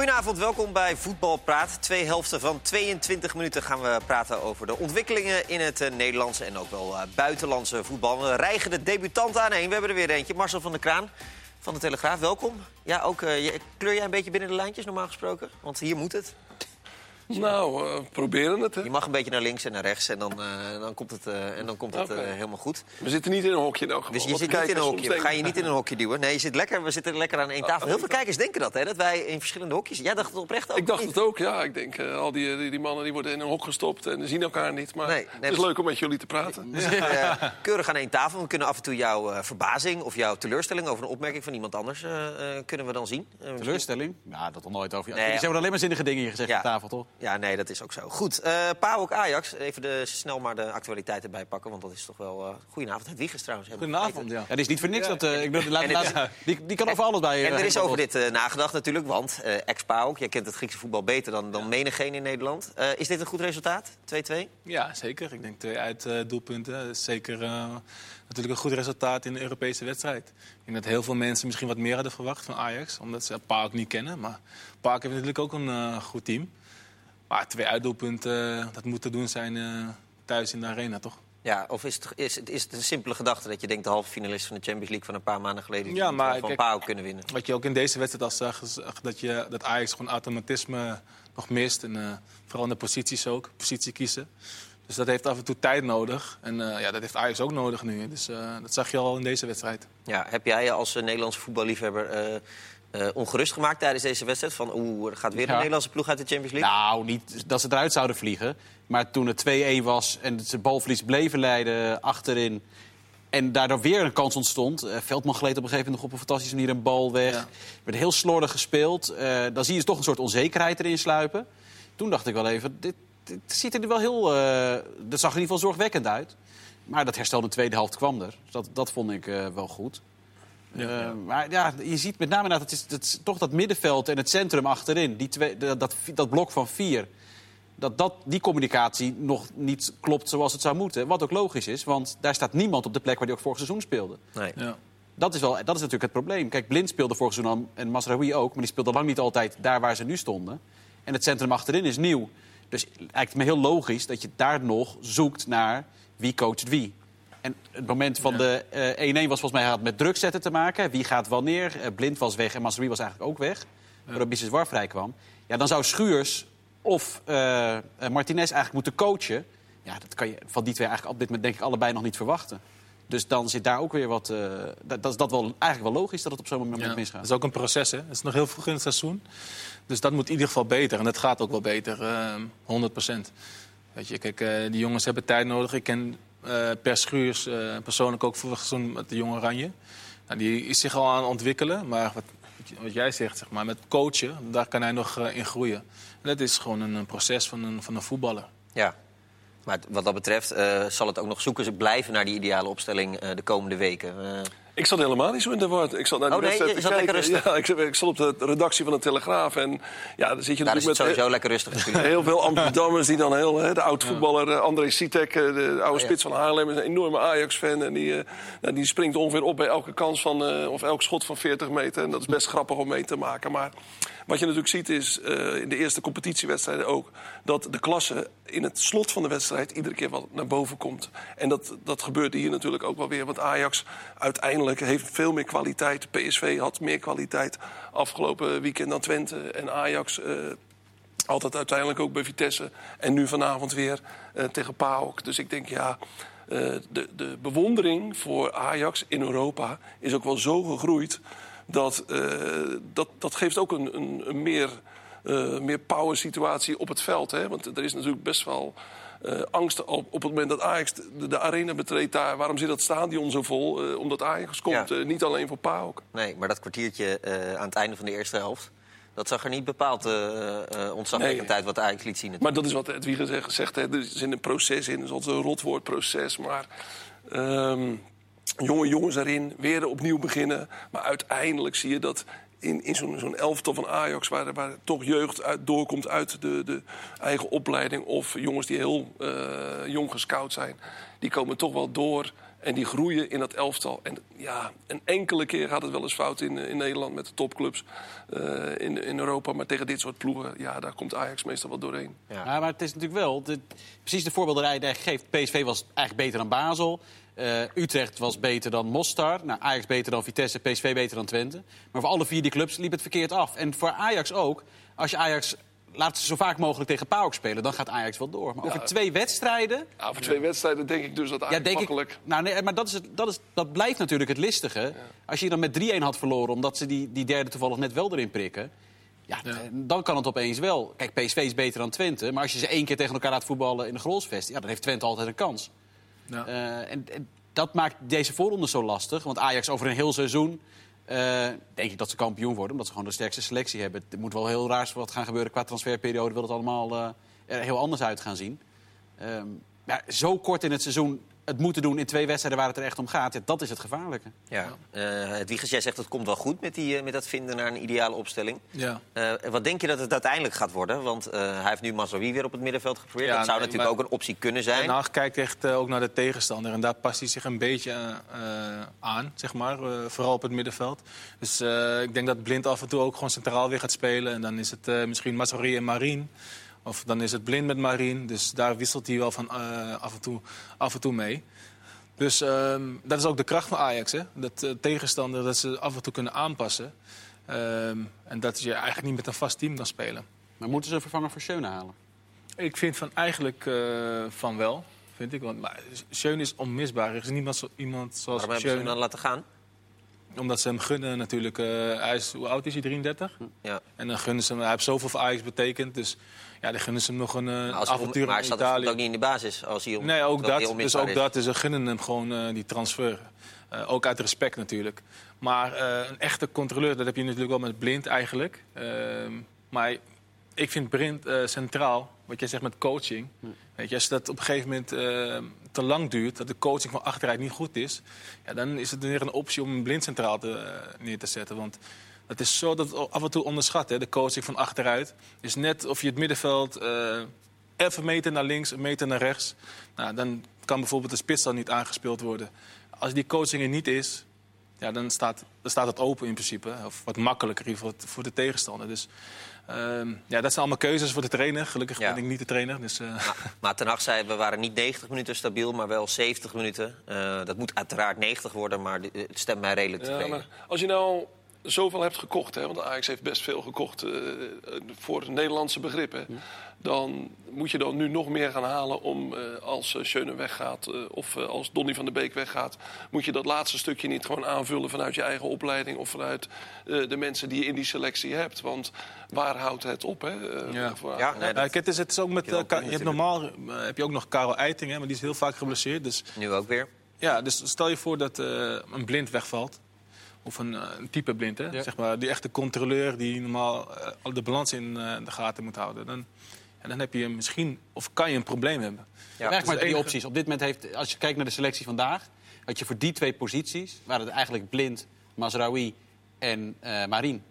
Goedenavond, welkom bij Voetbal Praat. Twee helften van 22 minuten gaan we praten over de ontwikkelingen in het uh, Nederlandse en ook wel uh, buitenlandse voetbal. We rijgen de debutant aan heen. We hebben er weer eentje, Marcel van der Kraan van de Telegraaf. Welkom. Ja, ook, uh, kleur jij een beetje binnen de lijntjes normaal gesproken? Want hier moet het. Nou, uh, proberen het. Hè? Je mag een beetje naar links en naar rechts en dan, uh, dan komt het, uh, en dan komt het okay. helemaal goed. We zitten niet in een hokje nou. Dus je zit niet in een hokje. We gaan je niet in een hokje duwen. Nee, je zit lekker, we zitten lekker aan één tafel. Heel veel kijkers denken dat, hè, dat wij in verschillende hokjes... Jij dacht het oprecht ook Ik dacht niet. het ook, ja. Ik denk, al die, die, die, mannen die worden in een hok gestopt en zien elkaar niet. Maar nee, nee, het is leuk om met jullie te praten. We keurig aan één tafel. We kunnen af en toe jouw verbazing of jouw teleurstelling... over een opmerking van iemand anders kunnen we dan zien. teleurstelling? Ja, dat nog nooit over. Nee, Ze hebben alleen maar zinnige dingen hier gezegd ja. aan tafel, toch? Ja, nee, dat is ook zo. Goed, uh, PAOK Ajax. Even de, snel maar de actualiteiten bijpakken, want dat is toch wel... Uh, goedenavond, het Wiegers trouwens. Goedenavond, ja. ja. Die is niet voor niks. Ja. Dat, uh, ik bedoel, laat, die, die kan over alles bij... en er is over dit nagedacht natuurlijk, want ex-PAOK... jij kent het Griekse voetbal beter dan, dan menigeen in Nederland. is dit een goed resultaat, 2-2? Ja, zeker. Ik denk twee uit doelpunten. Zeker natuurlijk een goed resultaat in de Europese wedstrijd. Ik denk dat heel veel mensen misschien wat meer hadden verwacht van Ajax... omdat ze PAOK niet kennen. Maar PAOK heeft natuurlijk ook een goed team... Maar twee uitdoelpunten, dat moet te doen zijn uh, thuis in de arena, toch? Ja, of is het, is, het, is het een simpele gedachte dat je denkt... de halve finalist van de Champions League van een paar maanden geleden... Ja, maar, van kijk, Pau kunnen winnen? Wat je ook in deze wedstrijd al zag, is dat, je, dat Ajax gewoon automatisme nog mist. En uh, vooral in de posities ook, positie kiezen. Dus dat heeft af en toe tijd nodig. En uh, ja, dat heeft Ajax ook nodig nu. Dus dat zag je al in deze wedstrijd. Ja, heb jij als Nederlandse voetballiefhebber... Uh, ongerust gemaakt tijdens deze wedstrijd? Van oeh, er gaat weer een ja. Nederlandse ploeg uit de Champions League? Nou, niet dat ze eruit zouden vliegen. Maar toen het 2-1 was en ze balverlies bleven leiden achterin... en daardoor weer een kans ontstond... Uh, Veldman gleed op een gegeven moment nog op een fantastische manier een bal weg. Ja. werd heel slordig gespeeld. Uh, dan zie je toch een soort onzekerheid erin sluipen. Toen dacht ik wel even, dit, dit ziet er wel heel... dat zag in ieder geval zorgwekkend uit. Maar dat herstel in de tweede helft kwam er. Dus dat, dat vond ik wel goed. Ja, ja. Uh, maar ja, je ziet met name dat het is, het is toch dat middenveld en het centrum achterin, die twee, dat, dat, dat blok van vier, dat, dat die communicatie nog niet klopt zoals het zou moeten. Wat ook logisch is, want daar staat niemand op de plek waar hij ook vorig seizoen speelde. Nee. Ja. Dat is, wel, dat is natuurlijk het probleem. Kijk, Blind speelde vorig seizoen en Masraoui ook, maar die speelde lang niet altijd daar waar ze nu stonden. En het centrum achterin is nieuw. Dus het lijkt me heel logisch dat je daar nog zoekt naar wie coacht wie. En het moment van ja. de 1-1 uh, was volgens mij had met druk zetten te maken. Wie gaat wanneer? Uh, Blind was weg en Masri was eigenlijk ook weg. Ja. Waardoor Biseswar vrij kwam. Ja, dan zou Schuurs of uh, Martinez eigenlijk moeten coachen. Ja, dat kan je van die twee eigenlijk op dit moment denk ik allebei nog niet verwachten. Dus dan zit daar ook weer wat... Uh, dat, dat is dat wel, eigenlijk wel logisch dat het op zo'n moment ja, misgaat. Dat is ook een proces, hè. Het is nog heel vroeg in het seizoen. Dus dat moet in ieder geval beter. En dat gaat ook wel beter, uh, 100 procent. Weet je, kijk, uh, die jongens hebben tijd nodig. Ik ken uh, per Schuurs uh, persoonlijk ook vorig seizoen met de jonge Oranje. Nou, die is zich al aan het ontwikkelen. Maar wat, wat jij zegt, zeg maar, met coachen, daar kan hij nog uh, in groeien. En dat is gewoon een, proces van een, van een voetballer. Ja. Maar wat dat betreft zal het ook nog zoeken. Ze blijven naar die ideale opstelling de komende weken. Ik zat helemaal niet zo in de war. Ik zat naar de oh, nee, wedstrijd te kijken. Ja, ik, ik zat op de redactie van de Telegraaf. En ja, dan zit je Daar is het natuurlijk sowieso met lekker rustig natuurlijk. heel veel Amsterdammers die dan heel... Hè, de oud-voetballer uh, André Sitek, uh, de oude Oh, spits van Haarlem... is een enorme Ajax-fan. En die, uh, nou, die springt ongeveer op bij elke kans van... uh, of elk schot van 40 meter. En dat is best grappig om mee te maken. Maar wat je natuurlijk ziet is, uh, in de eerste competitiewedstrijden ook... dat de klasse in het slot van de wedstrijd iedere keer wat naar boven komt. En dat, dat gebeurt hier natuurlijk ook wel weer. Want Ajax uiteindelijk heeft veel meer kwaliteit. PSV had meer kwaliteit afgelopen weekend dan Twente. En Ajax... Uh, altijd uiteindelijk ook bij Vitesse. En nu vanavond weer uh, tegen PAOK. Dus ik denk, ja, de, de bewondering voor Ajax in Europa is ook wel zo gegroeid... dat, uh, dat, dat geeft ook een, een, een meer, meer power situatie op het veld. Hè? Want er is natuurlijk best wel... Uh, angst op, op het moment dat Ajax de, de, arena betreedt daar. Waarom zit dat stadion zo vol? Uh, omdat Ajax komt, ja. uh, niet alleen voor PAOK. Nee, maar dat kwartiertje aan het einde van de eerste helft... Dat zag er niet bepaald ontzagwekkend nee. uit wat Ajax liet zien. Maar dat is wat Edwige zegt. zegt hè. Er zit een proces in, dat is een rotwoord proces. Maar um, jonge jongens erin, weer opnieuw beginnen. Maar uiteindelijk zie je dat in, in zo'n zo'n elftal van Ajax... waar, waar toch jeugd uit, doorkomt uit de, de, eigen opleiding... of jongens die heel uh, jong gescout zijn... die komen toch wel door En die groeien in dat elftal. En ja, een enkele keer gaat het wel eens fout in, in Nederland met de topclubs eh, in, in Europa. Maar tegen dit soort ploegen, ja, daar komt Ajax meestal wel doorheen. Ja. maar het is natuurlijk wel... De, precies de voorbeelden die hij geeft. PSV was eigenlijk beter dan Basel. Uh, Utrecht was beter dan Mostar. Nou, Ajax beter dan Vitesse, PSV beter dan Twente. Maar voor alle vier die clubs liep het verkeerd af. En voor Ajax ook. Als je Ajax laat ze zo vaak mogelijk tegen PAOK spelen, dan gaat Ajax wel door. Maar over twee wedstrijden... Ja, over twee wedstrijden denk ik dus dat Ajax ja, makkelijk... Ik, nou, nee, maar dat, is het, dat, is, dat blijft natuurlijk het listige. Als je dan met 3-1 had verloren, omdat ze die, die derde toevallig net wel erin prikken... Ja, dan kan het opeens wel. Kijk, PSV is beter dan Twente. Maar als je ze één keer tegen elkaar laat voetballen in de Grolsvest... Ja, dan heeft Twente altijd een kans. Ja. Uh, en, dat maakt deze voorronde zo lastig. Want Ajax over een heel seizoen uh, denk ik dat ze kampioen worden, omdat ze gewoon de sterkste selectie hebben. Het moet wel heel raar wat gaan gebeuren qua transferperiode. Wil het allemaal er heel anders uit gaan zien. Um, maar zo kort in het seizoen het moeten doen in twee wedstrijden waar het er echt om gaat, ja, dat is het gevaarlijke. Ja. Uh, het jij zegt dat komt wel goed met, die, met dat vinden naar een ideale opstelling. Ja. Uh, wat denk je dat het uiteindelijk gaat worden? Want uh, hij heeft nu Mazraoui weer op het middenveld geprobeerd. dat zou natuurlijk ook een optie kunnen zijn. En Haag kijkt echt ook naar de tegenstander. En daar past hij zich een beetje aan, zeg maar. vooral op het middenveld. Dus ik denk dat Blind af en toe ook gewoon centraal weer gaat spelen. En dan is het misschien Mazraoui en Marien. Of dan is het blind met Marien. Dus daar wisselt hij wel van uh, af, en toe, af en toe mee. Dus um, dat is ook de kracht van Ajax. Hè? Dat uh, tegenstander dat ze af en toe kunnen aanpassen. Um, en dat je eigenlijk niet met een vast team kan spelen. Maar moeten ze een vervanger voor Schöne halen? Ik vind van eigenlijk uh, van wel. Vind ik. Want maar Schöne is onmisbaar. Er is niemand zo, iemand zoals Waarom hebben ze hem dan laten gaan? Omdat ze hem gunnen natuurlijk. Uh, hij is, hoe oud is hij? 33? Ja. En dan gunnen ze hem. Hij heeft zoveel voor Ajax betekend. Dus ja, dan gunnen ze hem nog een uh, avontuur maar in Italië. Maar ook niet in de basis als hij Nee, ook dat. Dus ook dat. Dus ze gunnen hem gewoon uh, die transfer. Uh, ook uit respect natuurlijk. Maar een echte controleur, dat heb je natuurlijk wel met Blind eigenlijk. Ehm, maar ik vind Blind centraal, wat jij zegt met coaching. Hm. Weet je, als dat op een gegeven moment te lang duurt, dat de coaching van achteruit niet goed is... Ja, dan is het weer een optie om een Blind centraal te, neer te zetten. Want het is zo dat het af en toe onderschat, hè, de coaching van achteruit. is net of je het middenveld even meter naar links, een meter naar rechts. Nou, dan kan bijvoorbeeld de spits dan niet aangespeeld worden. Als die coaching er niet is, ja, dan, staat, dan staat het open in principe. Of wat makkelijker voor, voor de tegenstander. Dus uh, ja, dat zijn allemaal keuzes voor de trainer. Gelukkig ben ik niet de trainer. Dus, uh... maar, maar Ten Hag zei, we waren niet 90 minuten stabiel, maar wel 70 minuten. Uh, dat moet uiteraard 90 worden, maar het stemt mij redelijk tevreden. Ja, maar als je nou zoveel hebt gekocht, hè, want Ajax heeft best veel gekocht uh, voor Nederlandse begrippen, dan moet je dan nu nog meer gaan halen om uh, als Schöne weggaat uh, of als Donny van der Beek weggaat, moet je dat laatste stukje niet gewoon aanvullen vanuit je eigen opleiding of vanuit de mensen die je in die selectie hebt. Want waar houdt het op? Hè, ja. ja, nee, dat... het, is, het is ook met. je hebt normaal heb je ook nog Karel Eiting, hè, maar die is heel vaak geblesseerd. Dus... Nu ook weer. Ja, dus stel je voor dat een blind wegvalt. Of een, eh, een type blind, hè? Zeg maar, die echte controleur die normaal uh, de balans in uh, de gaten moet houden. Dan, ja, dan heb je misschien, of kan je een probleem hebben. Ja, maar drie opties. Op dit moment heeft, als je kijkt naar de selectie vandaag... had je voor die twee posities, waren het eigenlijk Blind, Masraoui en uh, Marien.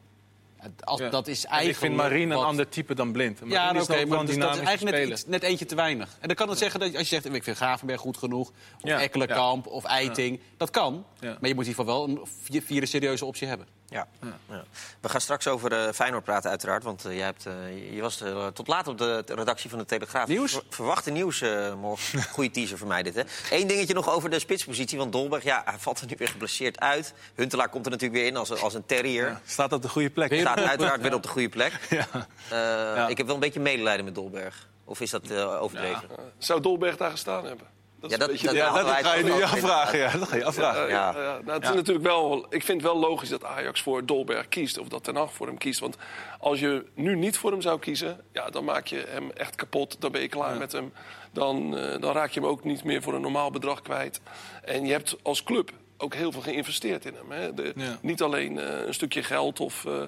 Als, dat is eigenlijk ik vind Marine een ander type dan Blind. Marine ja, oké, okay, maar dus dat is eigenlijk net, net, eentje te weinig. En dan kan het zeggen dat als je zegt, ik vind Gravenberg goed genoeg... of ja, Ekkelenkamp of Eiting, dat kan. Maar je moet in ieder geval wel een vierde serieuze optie hebben. Ja. ja. We gaan straks over uh, Feyenoord praten, uiteraard. Want uh, jij hebt, uh, je was tot laat op de redactie van de Telegraaf. Nieuws? Ver, verwachte nieuws morgen. Goede teaser voor mij dit, hè. Eén dingetje nog over de spitspositie. Want Dolberg, ja, hij valt er nu weer geblesseerd uit. Huntelaar komt er natuurlijk weer in als, als een terrier. Ja, staat op de goede plek. Staat uiteraard weer op de goede plek. Ik heb wel een beetje medelijden met Dolberg. Of is dat overdreven? Zou Dolberg daar gestaan hebben? Dat ja, dat, dat, ja, dat ga je nu afvragen. Ja, dat ga je afvragen. Ja, ja. Nou, het is natuurlijk wel, ik vind het wel logisch dat Ajax voor Dolberg kiest. Of dat Ten Hag voor hem kiest. Want als je nu niet voor hem zou kiezen... Ja, dan maak je hem echt kapot. Dan ben je klaar met hem. Dan, uh, dan raak je hem ook niet meer voor een normaal bedrag kwijt. En je hebt als club ook heel veel geïnvesteerd in hem. Hè. De, ja. Niet alleen uh, een stukje geld of uh,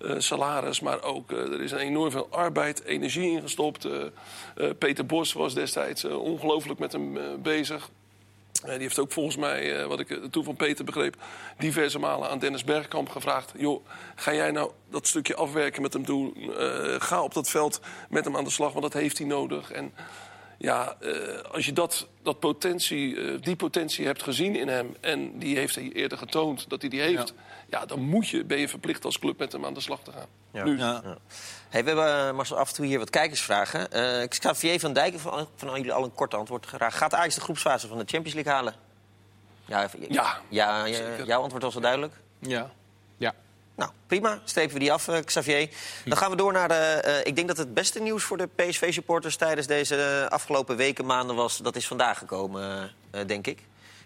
uh, salaris, maar ook er is een enorm veel arbeid, energie ingestopt. Peter Bos was destijds ongelooflijk met hem bezig. die heeft ook volgens mij, wat ik toen van Peter begreep, diverse malen aan Dennis Bergkamp gevraagd: joh, ga jij nou dat stukje afwerken met hem doen? ga op dat veld met hem aan de slag, want dat heeft hij nodig. En Ja, eh, als je dat, dat potentie, eh, die potentie hebt gezien in hem... en die heeft hij eerder getoond dat hij die heeft... Ja. dan moet je, ben je verplicht als club met hem aan de slag te gaan. Ja. Nu. Ja. Hey, we hebben eh, Marcel, af en toe hier wat kijkersvragen. Eh Xavier van Dijken van, van jullie al een kort antwoord graag. Gaat Ajax de groepsfase van de Champions League halen? Ja, even- Ja, ja, jouw antwoord was al duidelijk. Ja. Nou, prima. Strepen we die af, eh, Xavier. Dan gaan we door naar de... eh, ik denk dat het beste nieuws voor de PSV-supporters... tijdens deze eh, afgelopen weken, maanden was... dat is vandaag gekomen, eh, denk ik.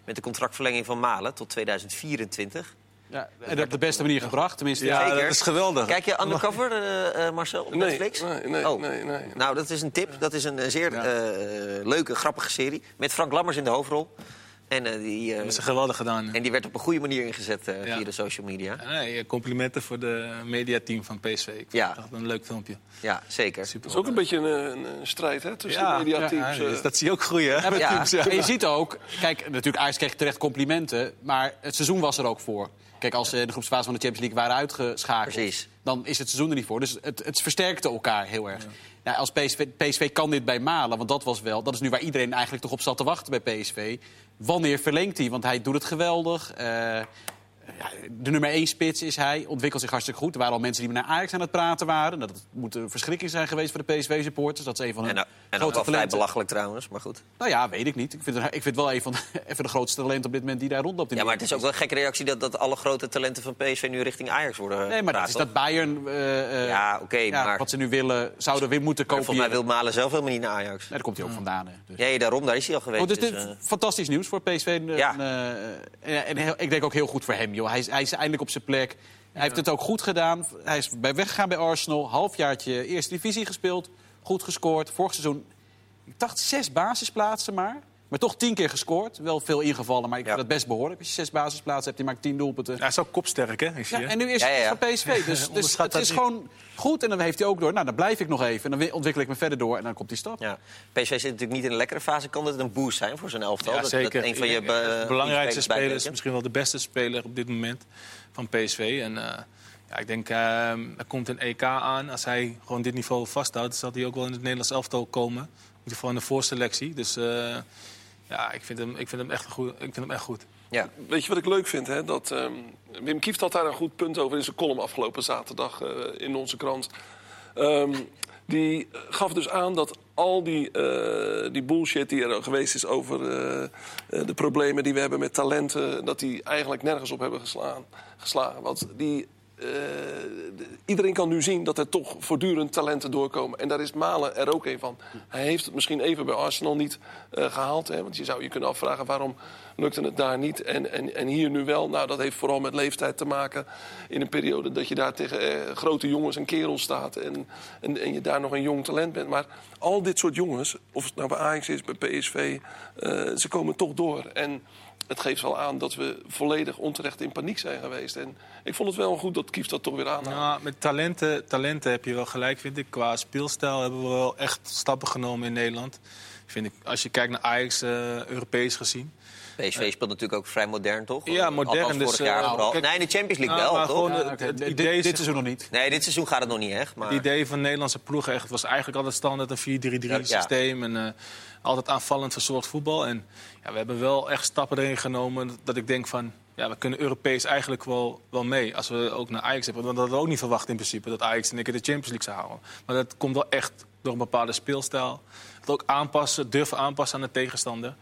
Met de contractverlenging van Malen tot 2024. Ja, en op de beste manier gebracht, tenminste. Ja, Zeker. dat is geweldig. Kijk je Undercover, eh, eh, Marcel, op Nee, Netflix? nee, nee, Oh. nee, nee. Nou, dat is een tip. Dat is een eh, zeer Ja. eh, leuke, grappige serie. Met Frank Lammers in de hoofdrol. En, eh, die, eh, Dat is geweldig gedaan. en die werd op een goede manier ingezet eh, Ja. via de social media. Nee, complimenten voor de mediateam van PSV. Ik vond Ja. het echt een leuk filmpje. Ja, zeker. Super. Het is ook een beetje een, een, strijd hè, tussen ja, de mediateams. ja, dus dat zie je ook groeien. Hè, met Ja. teams, ja. En je ziet ook, kijk, natuurlijk Ajax kreeg terecht complimenten, maar het seizoen was er ook voor. Kijk, als ze in de groepsfase van de Champions League waren uitgeschakeld, Precies. dan is het seizoen er niet voor. Dus het, het versterkte elkaar heel erg. Als PSV, PSV kan dit bij Malen, want dat was wel, dat is nu waar iedereen eigenlijk toch op zat te wachten bij PSV. Wanneer verlengt hij? Want hij doet het geweldig. Ja, de nummer 1 spits is hij, ontwikkelt zich hartstikke goed. Er waren al mensen die naar Ajax aan het praten waren. Dat moet een verschrikking zijn geweest voor de PSV-supporters. Dat is een van hun En, en ook grote wel vrij talenten. belachelijk trouwens, maar goed. Nou ja, weet ik niet. Ik vind, het, ik vind wel een van de, even de grootste talenten op dit moment die daar rondloopt. in Ja, maar het is ook wel een gekke reactie dat, dat alle grote talenten van PSV nu richting Ajax worden Nee, maar dat is dat Bayern... eh, eh, Ja, oké, maar- Wat ze nu willen, zouden weer moeten kopen. Volgens mij wil Malen zelf helemaal niet naar Ajax. Nee, daar komt hij ook vandaan. Hè. Dus. Nee, daarom, daar is hij al geweest. Oh, dus dus, eh, fantastisch nieuws voor PSV. En, Ja. eh, en, en heel- ik denk ook heel goed voor hem. Joh. Hij, is, hij is eindelijk op zijn plek. Hij heeft het ook goed gedaan. Hij is bij weggegaan bij Arsenal. Halfjaartje eerste divisie gespeeld. Goed gescoord. Vorig seizoen, ik dacht zes basisplaatsen maar. Maar toch tien keer gescoord. Wel veel ingevallen, maar ik Ja. vind dat best behoorlijk. Als je zes basisplaatsen hebt, je maakt tien doelpunten. Hij is ook kopsterk, hè? Ik zie Ja, en nu is Ja, ja, ja. het van PSV. Dus, dus het dat is niet. gewoon goed. En dan heeft hij ook door. Nou, dan blijf ik nog even. En dan ontwikkel ik me verder door. En dan komt die stap. ja. PSV zit natuurlijk niet in een lekkere fase. Kan dit een boost zijn voor zijn elftal? Ja, Dat- zeker. Dat een van je be- belangrijkste spelers misschien wel de beste speler op dit moment van PSV. En eh, ja, ik denk, eh, er komt een EK aan. Als hij gewoon dit niveau vasthoudt, zal hij ook wel in het Nederlands elftal komen. In ieder geval in de voorselectie. Dus eh, ja, ik vind, hem, ik, vind hem echt goed, ik vind hem echt goed. Ja. Weet je wat ik leuk vind? Hè? Dat, ehm, Wim Kieft had daar een goed punt over in zijn column afgelopen zaterdag eh, in onze krant. Ehm, die gaf dus aan dat al die, eh, die bullshit die er geweest is over eh, de problemen die we hebben met talenten, dat die eigenlijk nergens op hebben geslaan, geslagen. Want die, eh, de- iedereen kan nu zien dat er toch voortdurend talenten doorkomen. En daar is Malen er ook een van. Hij heeft het misschien even bij Arsenal niet eh, gehaald. Hè? Want je zou je kunnen afvragen waarom lukte het daar niet en, en, en hier nu wel. Nou, dat heeft vooral met leeftijd te maken. In een periode dat je daar tegen eh, grote jongens en kerels staat. En, en, en je daar nog een jong talent bent. Maar al dit soort jongens, of het nou bij Ajax is, bij PSV, ze komen toch door. En het geeft wel aan dat we volledig onterecht in paniek zijn geweest. En ik vond het wel goed dat Kief dat toch weer. Nou, met talenten, talenten heb je wel gelijk, vind ik. Qua speelstijl hebben we wel echt stappen genomen in Nederland. Vind ik, als je kijkt naar Ajax, eh, Europees gezien. PSV speelt natuurlijk ook vrij modern, toch? Ja, modern, Althans, vorig dus, jaar eh, vooral. kijk- nee, in de Champions League Nou, wel, maar toch? gewoon, Ja, het dit, idee dit seizoen nog niet. Nee, dit seizoen gaat het nog niet echt. Maar... Het idee van Nederlandse ploegen echt, was eigenlijk altijd standaard een 4-3-3 systeem. En eh, altijd aanvallend verzorgd voetbal. En ja, we hebben wel echt stappen erin genomen dat ik denk van... Ja, we kunnen Europees eigenlijk wel, wel mee. Als we ook naar Ajax hebben. Want dat hadden we ook niet verwacht in principe. Dat Ajax en ik de Champions League zou halen. Maar dat komt wel echt door een bepaalde speelstijl. Het ook aanpassen, durven aanpassen aan de tegenstander.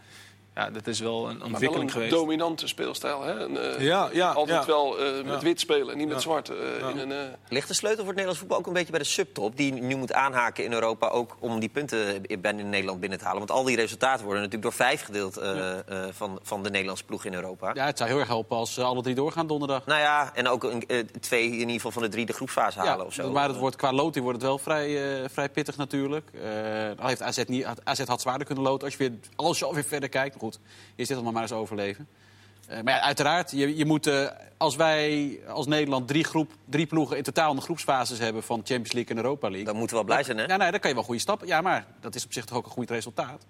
Ja, dat is wel een Maar wel ontwikkeling een geweest. dominante speelstijl. Hè? Een, eh, Ja, ja, altijd ja. wel eh, met Ja. wit spelen en niet met zwart. eh, in een, eh, Ligt de sleutel voor het Nederlands voetbal ook een beetje bij de subtop... die nu moet aanhaken in Europa ook om die punten in in Nederland binnen te halen? Want al die resultaten worden natuurlijk door vijf gedeeld eh, eh, van, van de Nederlandse ploeg in Europa. Ja, het zou heel erg helpen als alle drie doorgaan donderdag. Nou ja, en ook een, eh, twee in ieder geval van de drie de groepsfase halen Ja, of zo. maar het wordt, qua loting wordt het wel vrij, eh, vrij pittig natuurlijk. Eh al heeft AZ, niet, AZ had zwaarder kunnen loten als je, weer, als je alweer verder kijkt. Goed, is dit allemaal maar eens overleven. Eh, maar ja, uiteraard, je, je moet, eh, als wij als Nederland drie, groep, drie ploegen in totaal in de groepsfases hebben van Champions League en Europa League. Dan moeten we wel blij zijn, hè? Ja, nee, dan kan je wel goede stappen. Ja, maar dat is op zich toch ook een goed resultaat.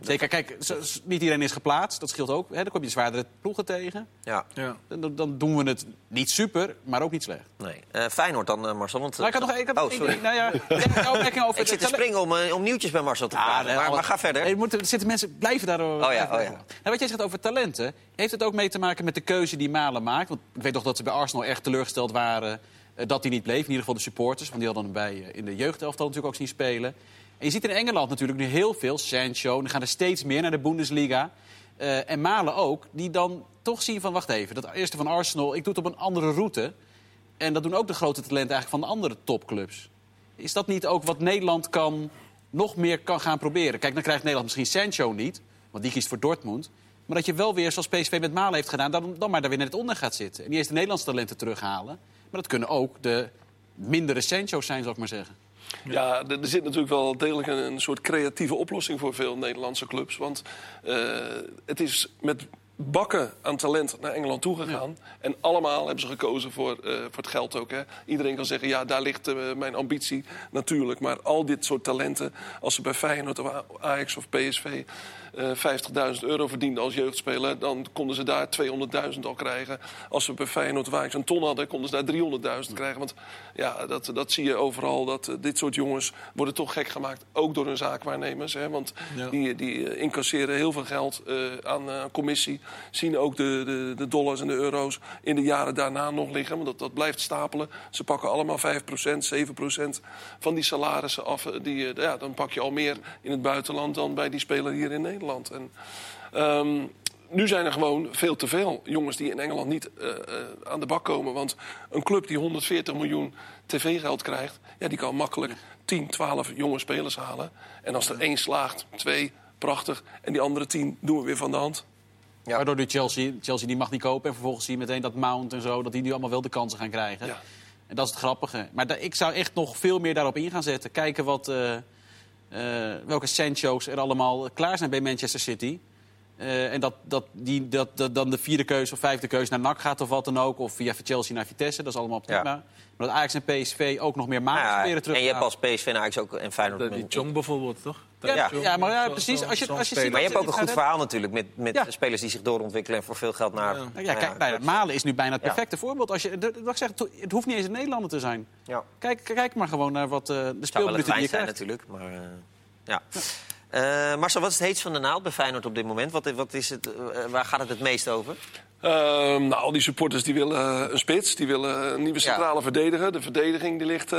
Zeker, kijk, niet iedereen is geplaatst. Dat scheelt ook. Hè. Dan kom je zwaardere ploegen tegen. Ja, Ja. Dan, dan doen we het niet super, maar ook niet slecht. nee. Eh, Feyenoord dan, eh, Marcel. Want, Maar ik had nog ik had oh, sorry. ding. Nou ja, ik over Ik zit te springen om, eh, om nieuwtjes bij Marcel te vragen. nee, maar, maar ga verder. Nee, moeten, zitten mensen blijven daarover. Oh ja, oh ja. Nou, wat jij zegt over talenten, heeft het ook mee te maken met de keuze die Malen maakt? Want ik weet toch dat ze bij Arsenal echt teleurgesteld waren eh, dat hij niet bleef. In ieder geval de supporters, want die hadden hem bij eh, in de jeugdelftal natuurlijk ook zien spelen. En je ziet in Engeland natuurlijk nu heel veel, Sancho, dan gaan er steeds meer naar de Bundesliga. Eh, en Malen ook, die dan toch zien van, wacht even, dat eerste van Arsenal, ik doe het op een andere route. En dat doen ook de grote talenten eigenlijk van de andere topclubs. Is dat niet ook wat Nederland kan, nog meer kan gaan proberen? Kijk, dan krijgt Nederland misschien Sancho niet, want die kiest voor Dortmund. Maar dat je wel weer, zoals PSV met Malen heeft gedaan... dan, dan maar daar weer net onder gaat zitten. En niet eens de Nederlandse talenten terughalen. Maar dat kunnen ook de mindere Sancho's zijn, zou ik maar zeggen. Ja, er er zit natuurlijk wel degelijk een, een soort creatieve oplossing voor veel Nederlandse clubs. Want eh, het is met bakken aan talent naar Engeland toegegaan. En allemaal hebben ze gekozen voor, eh, voor het geld ook. Hè. Iedereen kan zeggen, ja, daar ligt eh, mijn ambitie natuurlijk. Maar al dit soort talenten, als ze bij Feyenoord of Ajax of PSV... eh 50.000 euro verdienden als jeugdspeler... dan konden ze daar 200.000 al krijgen. Als ze bij Feyenoord Ajax een ton hadden... konden ze daar 300.000 krijgen. Want ja, dat, dat zie je overal. Dat eh, dit soort jongens worden toch gek gemaakt. Ook door hun zaakwaarnemers. Hè, want Ja. die, die eh, incasseren heel veel geld eh, aan eh, commissie. Zien ook de, de, de dollars en de euro's in de jaren daarna nog liggen. Want dat, dat blijft stapelen. Ze pakken allemaal 5%, 7% van die salarissen af. Eh, Die, eh, ja, dan pak je al meer in het buitenland dan bij die speler hier in Nederland. En, ehm, nu zijn er gewoon veel te veel jongens die in Engeland niet eh, eh, aan de bak komen. Want een club die 140 miljoen tv-geld krijgt... Ja, die kan makkelijk 10, 12 jonge spelers halen. En als er één slaagt, twee, prachtig. En die andere tien doen we weer van de hand. Ja. Waardoor nu Chelsea, Chelsea die mag niet kopen. En vervolgens zie je meteen dat Mount en zo... dat die nu allemaal wel de kansen gaan krijgen. Ja. En dat is het grappige. Maar da- ik zou echt nog veel meer daarop in gaan zetten. Kijken wat, eh, welke Sancho's er allemaal klaar zijn bij Manchester City. Eh, en dat, dat, die, dat, dat dan de vierde keuze of vijfde keuze naar NAC gaat of wat dan ook. Of via Chelsea naar Vitesse, dat is allemaal prima. Ja. Maar dat Ajax en PSV ook nog meer Nou ja, proberen terug en je hebt als PSV en Ajax ook en Feyenoord... De- Die met- Jong bijvoorbeeld, toch? Ja, Ja. ja, maar ja, precies. Als je, als je ziet Maar je hebt ook een goed verhaal natuurlijk met, met Ja. spelers die zich doorontwikkelen en voor veel geld naar. Ja. Ja, kijk, nou ja, Malen is nu bijna het Ja. perfecte voorbeeld. Als je, dat, wat ik zeg, het hoeft niet eens een Nederlander te zijn. Ja. Kijk, kijk maar gewoon naar wat eh, de Het zou wel een speelminuten die je zijn natuurlijk, maar eh, ja. Eh, Marcel, wat is het heetst van de naald bij Feyenoord op dit moment? Wat, wat is het, eh, waar gaat het het meest over? Ehm, nou, al die supporters die willen eh, een spits, die willen een nieuwe centrale verdediger. De verdediging die ligt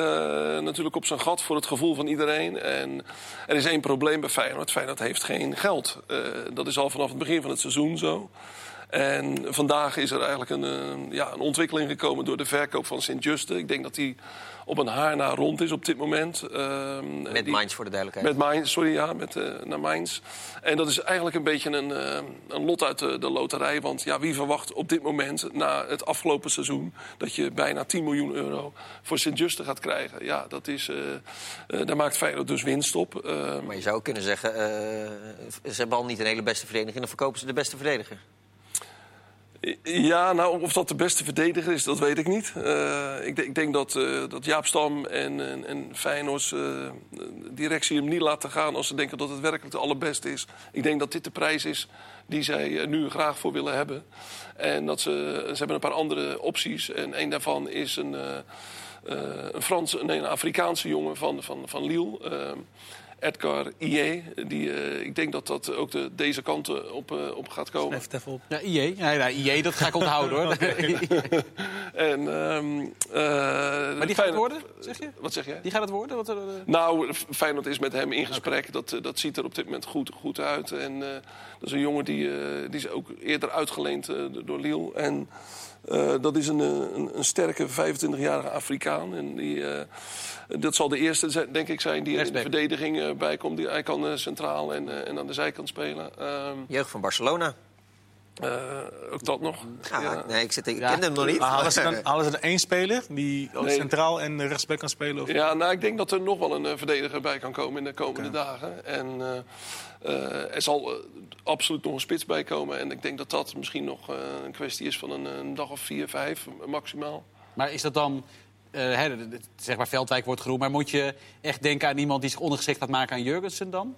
natuurlijk op zijn gat voor het gevoel van iedereen. En er is één probleem bij Feyenoord. Feyenoord heeft geen geld. Dat is al vanaf het begin van het seizoen zo. En vandaag is er eigenlijk een, ja, een ontwikkeling gekomen door de verkoop van Sint-Juste. Ik denk dat die op een haar na rond is op dit moment. Ehm, Met die- Mainz voor de duidelijkheid. met Mainz, sorry, ja, met, eh, naar Mainz. En dat is eigenlijk een beetje een, eh, een lot uit de, de loterij. Want ja, wie verwacht op dit moment, na het afgelopen seizoen... dat je bijna 10 miljoen euro voor Sint-Juste gaat krijgen? Ja, dat is, eh, daar maakt Feyenoord dus winst op. Eh, Maar je zou ook kunnen zeggen, ze hebben al niet een hele beste verdediging... dan verkopen ze de beste verdediger. Ja, nou, of dat de beste verdediger is, dat weet ik niet. Eh, ik, ik denk dat, eh, dat Jaap Stam en, en, en eh, directie hem niet laten gaan... als ze denken dat het werkelijk de allerbeste is. Ik denk dat dit de prijs is die zij nu graag voor willen hebben. En dat ze, ze hebben een paar andere opties. En een daarvan is een, een, Franse, nee, een Afrikaanse jongen van, van, van Lille... eh, Edgar Ie, die, eh, ik denk dat dat ook de, deze kant op, eh, op gaat komen. Even, even op. Ja, IE. Ja, ja, IE, dat ga ik onthouden hoor. En, ehm, eh, maar die gaat het worden, zeg je? Wat zeg jij? Die gaat het worden? Wat, eh, Nou, Feyenoord is met hem in gesprek. Dat, eh, dat ziet er op dit moment goed, goed uit. En eh, dat is een jongen die, eh, die is ook eerder uitgeleend eh, door Lille. En eh, dat is een, eh, een, een sterke 25-jarige Afrikaan. En die, eh, dat zal de eerste, zijn, denk ik, zijn die er in de verdediging eh, bij komt. Die, hij kan centraal en, en aan de zijkant spelen. Ehm, Jeugd van Barcelona. Eh, ook dat nog. Ja, Ja. Nee, ik, zit, ik Ja. ken hem nog niet. Maar halen ze, dan, halen ze er één speler die Nee. centraal en rechtsback kan spelen? Of? Ja, nou, ik denk dat er nog wel een eh, verdediger bij kan komen in de komende dagen. En eh, eh, er zal absoluut nog een spits bij komen. En ik denk dat dat misschien nog eh, een kwestie is van een, een dag of vier, vijf maximaal. Maar is dat dan... eh, hè, zeg maar Veldwijk wordt geroemd. Maar moet je echt denken aan iemand die zich ondergeschikt gaat maken aan Jurgensen dan?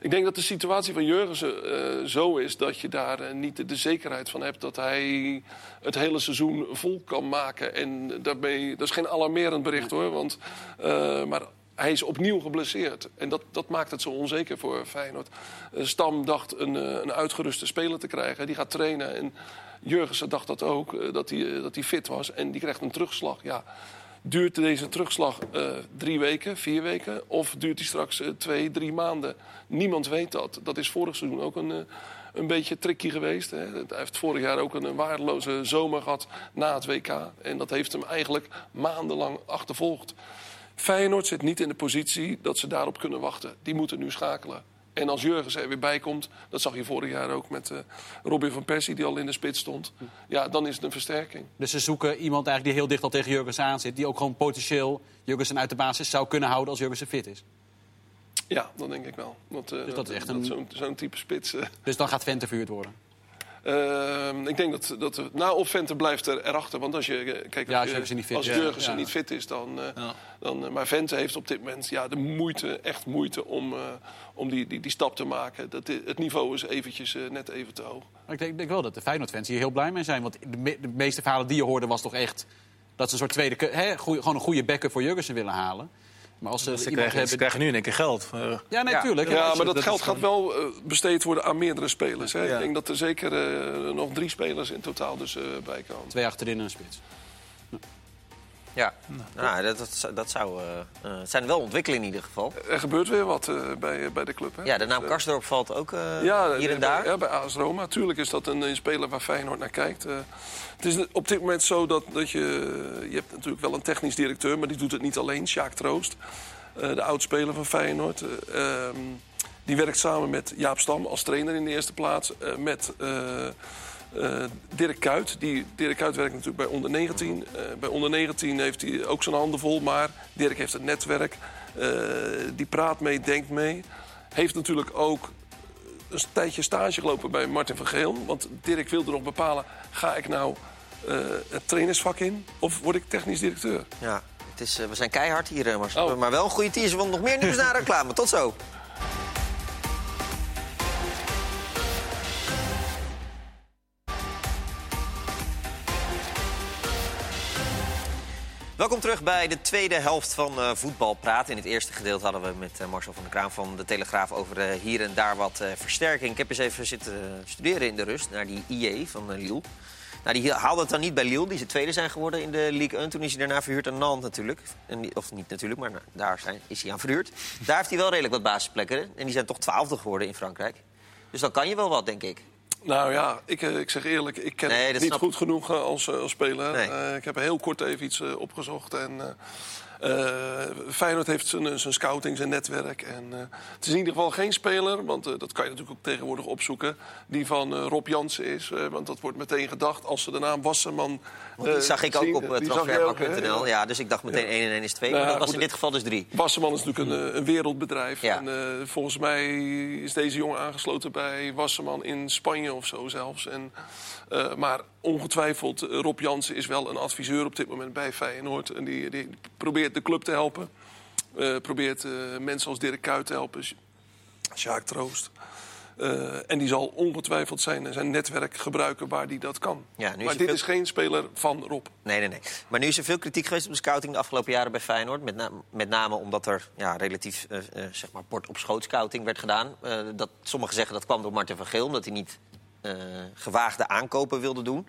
Ik denk dat de situatie van Jurgensen eh, zo is dat je daar eh, niet de, zekerheid van hebt dat hij het hele seizoen vol kan maken. En dat is geen alarmerend bericht hoor, want, eh, maar hij is opnieuw geblesseerd. En dat, dat maakt het zo onzeker voor Feyenoord. Stam dacht een, een uitgeruste speler te krijgen. Die gaat trainen. En Jurgensen dacht dat ook, dat hij, dat hij fit was. En die krijgt een terugslag. Ja. Duurt deze terugslag eh, drie weken, vier weken? Of duurt die straks eh, twee, drie maanden? Niemand weet dat. Dat is vorig seizoen ook een, eh, een beetje tricky geweest. Hè. Hij heeft vorig jaar ook een waardeloze zomer gehad na het WK. En dat heeft hem eigenlijk maandenlang achtervolgd. Feyenoord zit niet in de positie dat ze daarop kunnen wachten. Die moeten nu schakelen. En als Jurgens er weer bij komt, dat zag je vorig jaar ook met eh, Robin van Persie, die al in de spits stond. Ja, dan is het een versterking. Dus ze zoeken iemand eigenlijk die heel dicht al tegen Jurgens aan zit. Die ook gewoon potentieel Jurgensen uit de basis zou kunnen houden als Jurgensen fit is. Ja, dat denk ik wel. Want, eh, Dus dat is echt een- Zo'n zo'n type spits. eh, Dus dan gaat Vente verhuurd worden. Ehm, ik denk dat, dat de- nou, of Vente blijft er erachter. Want als je, eh, kijk, Ja, als Jurgensen niet fit als is. Jurgensen Ja. niet fit is, dan, eh, dan... eh, Maar Vente heeft op dit moment ja, de moeite, echt moeite om, eh, om die, die, die stap te maken. Dat, het niveau is eventjes eh, net even te hoog. Maar ik denk, wel dat de Feyenoord-fans hier heel blij mee zijn. Want de, me- de meeste verhalen die je hoorde was toch echt... dat ze een soort tweede... goeie- gewoon een goede backup voor Jurgensen willen halen. Maar als ze, iemand krijgen, hebben... ze krijgen nu in één keer geld. Eh, Ja, nee, Ja. maar dat, dat geld gaat wel eh, besteed worden aan meerdere spelers. Hè. Ja. Ik denk dat er zeker eh, nog drie spelers in totaal dus, eh, bij komen. Twee achterin en een spits. Ja, nou, dat, dat, zou- dat zou, eh, eh, het zijn wel ontwikkelingen in ieder geval. Er gebeurt weer wat eh, bij, bij de club. Hè. Ja, de naam Dus, eh, Karsdorp valt ook eh, Ja, hier en bij- daar. Ja, bij AS Roma. Tuurlijk is dat een, een speler waar Feyenoord naar kijkt. Eh, het is op dit moment zo dat, dat je... Je hebt natuurlijk wel een technisch directeur, maar die doet het niet alleen. Sjaak Troost, eh, de oud-speler van Feyenoord. eh, ehm, die werkt samen met Jaap Stam als trainer in de eerste plaats. eh, met eh, Dirk Kuyt. Die, Dirk Kuyt werkt natuurlijk bij onder 19. Eh, bij onder 19 heeft hij ook zijn handen vol. Maar Dirk heeft het netwerk. Eh, die praat mee, denkt mee. Heeft natuurlijk ook een tijdje stage gelopen bij Martin van Geel. Want Dirk wilde nog bepalen, ga ik nou het trainersvak in of word ik technisch directeur? Ja, het is, we zijn keihard hier. Oh. Maar wel een goede teaser, want nog meer nieuws na reclame. Tot zo. Welkom terug bij de tweede helft van eh Voetbal Praat. In het eerste gedeelte hadden we met eh, Marcel van der Kraan van de Telegraaf... over eh, hier en daar wat versterking. Ik heb eens even zitten studeren in de rust naar die IE van Lille. Nou, die haalde het dan niet bij Lille, die ze tweede zijn geworden in de Ligue 1. Toen is hij daarna verhuurd aan Nantes natuurlijk. En, of niet natuurlijk, maar nou, daar zijn, is hij aan verhuurd. Daar heeft hij wel redelijk wat basisplekken. En die zijn toch twaalfde geworden in Frankrijk. Dus dan kan je wel wat, denk ik. Nou ja, ik, eh, ik zeg eerlijk, ik ken Nee, niet snap goed genoeg eh, als, eh, als speler. Nee. Ik heb heel kort even iets opgezocht. En, Feyenoord heeft zijn, zijn scouting, zijn netwerk. En, eh, het is in ieder geval geen speler, want eh, dat kan je natuurlijk ook tegenwoordig opzoeken... die van eh, Rob Jansen is. eh, want dat wordt meteen gedacht als ze de naam Wasserman die eh, zag ik ook zien. op ook, transfermarkt.nl. Ja, dus ik dacht meteen 1 en 1 is 2. Nou, maar dat was goed, in dit geval dus 3. Wasserman is natuurlijk een, eh, een wereldbedrijf. Ja. En, eh, volgens mij is deze jongen aangesloten bij Wasserman in Spanje of zo zelfs. En, eh, maar ongetwijfeld, eh, Rob Jansen is wel een adviseur op dit moment bij Feyenoord. En die, die probeert de club te helpen. Eh, probeert mensen als Dirk Kuyt te helpen. Sjaak Troost. En die zal ongetwijfeld zijn, zijn netwerk gebruiken waar hij dat kan. Ja, maar dit veel- is geen speler van Rob. Nee, nee, nee. Maar nu is er veel kritiek geweest op de scouting de afgelopen jaren bij Feyenoord. Met, na- met name omdat er ja, relatief eh, eh, zeg maar bord op schoot scouting werd gedaan. Dat, sommigen zeggen dat kwam door Martin van Geel, omdat hij niet gewaagde aankopen wilde doen.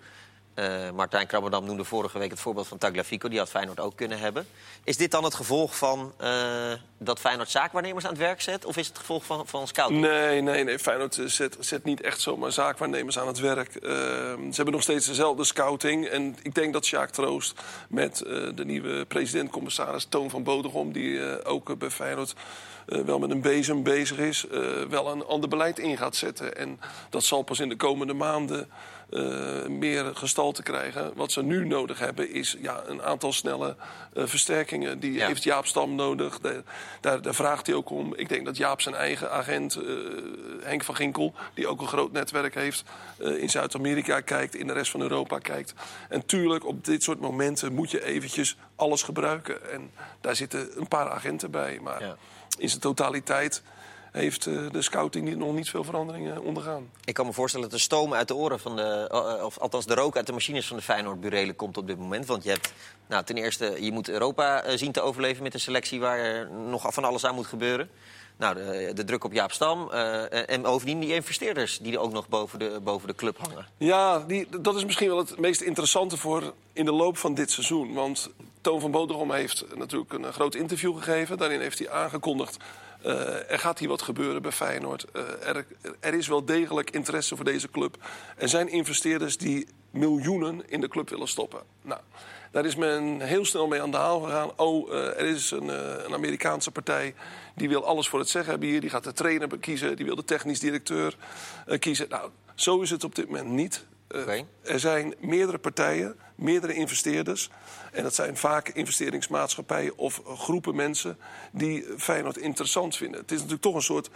Eh, Martijn Krabberdam noemde vorige week het voorbeeld van Tagliafico. Die had Feyenoord ook kunnen hebben. Is dit dan het gevolg van eh, dat Feyenoord zaakwaarnemers aan het werk zet? Of is het gevolg van, van scouting? Nee, nee, nee. Feyenoord eh, zet, zet niet echt zomaar zaakwaarnemers aan het werk. Eh, ze hebben nog steeds dezelfde scouting. En ik denk dat Sjaak Troost met eh, de nieuwe president-commissaris Toon van Bodegom... die eh, ook eh, bij Feyenoord eh, wel met een bezem bezig is... eh, wel een ander beleid in gaat zetten. En dat zal pas in de komende maanden eh, meer gestalte krijgen. Wat ze nu nodig hebben is ja, een aantal snelle eh, versterkingen. Die Ja. heeft Jaap Stam nodig. De- daar, daar vraagt hij ook om. Ik denk dat Jaap zijn eigen agent, eh, Henk van Ginkel... die ook een groot netwerk heeft, eh, in Zuid-Amerika kijkt... in de rest van Europa kijkt. En tuurlijk, op dit soort momenten moet je eventjes alles gebruiken. En daar zitten een paar agenten bij. Maar Ja. In zijn totaliteit heeft eh, de scouting nog niet veel veranderingen ondergaan. Ik kan me voorstellen dat de stoom uit de oren van de... eh, of althans de rook uit de machines van de Feyenoord-burelen komt op dit moment. Want je hebt nou, ten eerste... Je moet Europa eh, zien te overleven met een selectie... waar er nog van alles aan moet gebeuren. Nou, de, de druk op Jaap Stam. eh, en bovendien die investeerders die er ook nog boven de, boven de club hangen. Ja, die, dat is misschien wel het meest interessante voor in de loop van dit seizoen. Want Toon van Bodegom heeft natuurlijk een groot interview gegeven. Daarin heeft hij aangekondigd... eh, er gaat hier wat gebeuren bij Feyenoord. Eh, er, er is wel degelijk interesse voor deze club. Er zijn investeerders die miljoenen in de club willen stoppen. Nou, daar is men heel snel mee aan de haal gegaan. Oh, eh, er is een, eh, een Amerikaanse partij die wil alles voor het zeggen hebben hier. Die gaat de trainer kiezen, die wil de technisch directeur eh, kiezen. Nou, zo is het op dit moment niet. Eh. Er zijn meerdere partijen, meerdere investeerders. En dat zijn vaak investeringsmaatschappijen of groepen mensen die Feyenoord interessant vinden. Het is natuurlijk toch een soort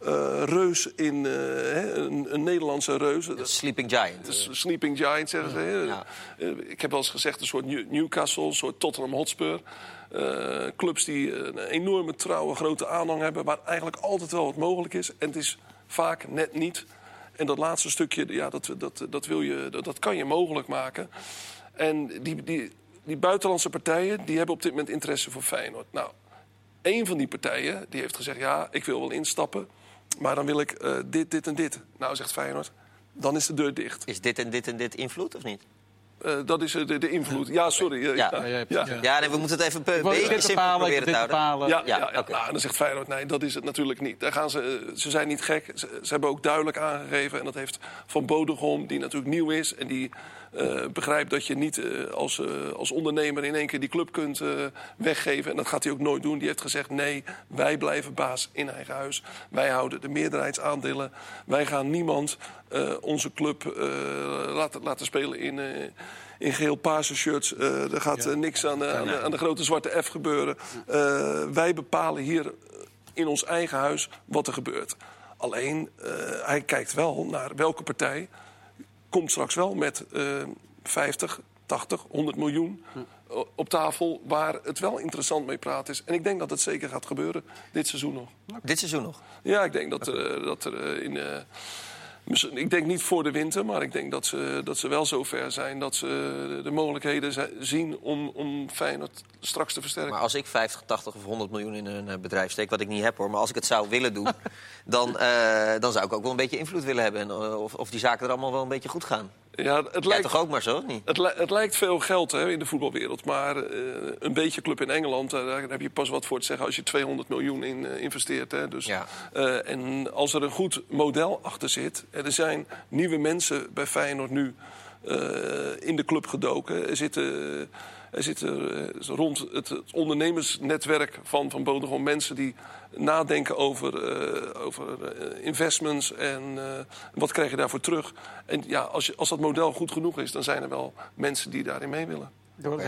eh, reus in, eh, hè, een, een Nederlandse reus. De Sleeping Giant. Sleeping Giant zeggen ze. Ja. Ik heb wel eens gezegd een soort New- Newcastle, een soort Tottenham Hotspur. Clubs die een enorme trouwe grote aanhang hebben... waar eigenlijk altijd wel wat mogelijk is. En het is vaak net niet. En dat laatste stukje, ja, dat, dat, dat, wil je, dat, dat kan je mogelijk maken. En die, die, die buitenlandse partijen die hebben op dit moment interesse voor Feyenoord. Nou, een van die partijen die heeft gezegd... ja, ik wil wel instappen, maar dan wil ik eh, dit, dit en dit. Nou, zegt Feyenoord, dan is de deur dicht. Is dit en dit en dit invloed of niet? Eh, dat is eh, de, de invloed. Ja, sorry. eh, Ja. ja, Ja, ja. ja. Ja, nee, we moeten het even een beetje simpel proberen wil te dit houden. bepalen. Ja, ja. Nou, en dan zegt Feyenoord, nee, dat is het natuurlijk niet. Daar gaan ze, ze zijn niet gek. Ze, ze hebben ook duidelijk aangegeven, en dat heeft Van Bodegom, die natuurlijk nieuw is... en die eh, begrijpt dat je niet als, als ondernemer in één keer die club kunt eh, weggeven. En dat gaat hij ook nooit doen. Die heeft gezegd, nee, wij blijven baas in eigen huis. Wij houden de meerderheidsaandelen. Wij gaan niemand onze club eh, laten, laten spelen in... eh, in geel-paarse shirts. Eh, er gaat eh, niks aan de, aan, de, aan de grote zwarte F gebeuren. Eh, wij bepalen hier in ons eigen huis wat er gebeurt. Alleen, eh, hij kijkt wel naar welke partij komt straks wel met eh 50, 80, 100 miljoen o- op tafel... waar het wel interessant mee praten is. En ik denk dat het zeker gaat gebeuren dit seizoen nog. Dit seizoen nog. Ja, ik denk dat, eh, dat er eh, in... eh, ik denk niet voor de winter, maar ik denk dat ze, dat ze wel zo ver zijn... dat ze de mogelijkheden zi- zien om, om Feyenoord straks te versterken. Maar als ik 50, 80 of 100 miljoen in een eh, bedrijf steek, wat ik niet heb hoor, maar als ik het zou willen doen, dan, eh, dan zou ik ook wel een beetje invloed willen hebben. En, eh, of, of die zaken er allemaal wel een beetje goed gaan. Ja, het lijkt, toch ook maar zo, niet? Het, li- het lijkt veel geld hè, in de voetbalwereld. Maar eh, een beetje club in Engeland, eh, daar heb je pas wat voor te zeggen als je 200 miljoen in eh, investeert. Hè. Dus, Ja. en als er een goed model achter zit. Er zijn nieuwe mensen bij Feyenoord nu in de club gedoken. Er zitten, er zitten eh, rond het, ondernemersnetwerk van, van Bodegom mensen die nadenken over, eh, over eh, investments en wat krijg je daarvoor terug. En ja, als, je, als dat model goed genoeg is, dan zijn er wel mensen die daarin mee willen.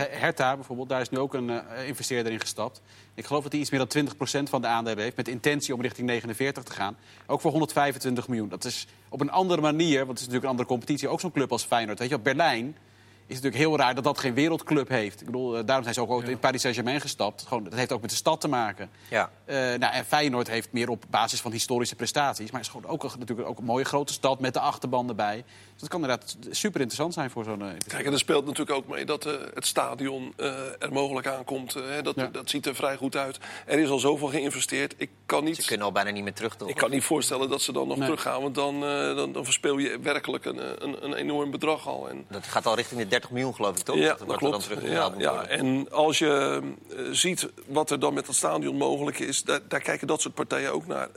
Hertha bijvoorbeeld, daar is nu ook een investeerder in gestapt. Ik geloof dat hij iets meer dan 20% van de aandelen heeft... met intentie om richting 49 te gaan. Ook voor 125 miljoen. Dat is op een andere manier, want het is natuurlijk een andere competitie... ook zo'n club als Feyenoord. Weet je, wel, Berlijn is het natuurlijk heel raar dat dat geen wereldclub heeft. Ik bedoel, eh, daarom zijn ze ook ooit in Paris Saint-Germain gestapt. Gewoon, dat heeft ook met de stad te maken. Ja. Eh, nou, en Feyenoord heeft meer op basis van historische prestaties. Maar het is gewoon ook, een- natuurlijk ook een mooie grote stad met de achterban erbij. Dus dat kan inderdaad super interessant zijn voor zo'n... eh, Kijk, en er speelt natuurlijk ook mee dat eh, het stadion eh, er mogelijk aankomt. hè, dat, Ja. dat ziet er vrij goed uit. Er is al zoveel geïnvesteerd. Ik kan Ze niet, kunnen al bijna niet meer terug, toch? ik kan niet voorstellen dat ze dan nog Nee. teruggaan. Want dan, eh, dan, dan verspeel je werkelijk een, een, een enorm bedrag al. En, Dat gaat al richting de 30 miljoen, geloof ik, toch? Ja, dat dan klopt. terugbetaald Ja, ja. En als je ziet wat er dan met dat stadion mogelijk is... Daar, daar kijken dat soort partijen ook naar.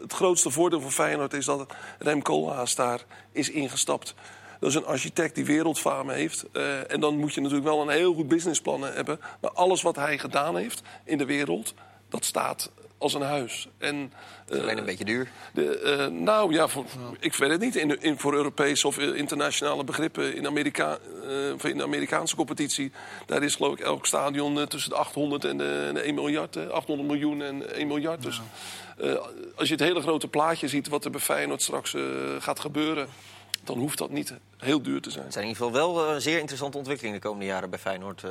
Het grootste voordeel voor Feyenoord is dat Rem Koolhaas daar is ingestapt. Dat is een architect die wereldfaam heeft. Eh, en dan moet je natuurlijk wel een heel goed businessplan hebben. Maar alles wat hij gedaan heeft in de wereld, dat staat als een huis. En, eh, Alleen een beetje duur. de, eh, nou ja, voor, ik weet het niet. In, in, voor Europese of eh, internationale begrippen in, Amerika, eh, of in de Amerikaanse competitie... daar is geloof ik elk stadion eh, tussen de 800 en de, en de 1 miljard. hè. 800 miljoen en 1 miljard. Dus eh, als je het hele grote plaatje ziet wat er bij Feyenoord straks eh, gaat gebeuren... dan hoeft dat niet heel duur te zijn. Het zijn in ieder geval wel eh, zeer interessante ontwikkelingen de komende jaren bij Feyenoord eh,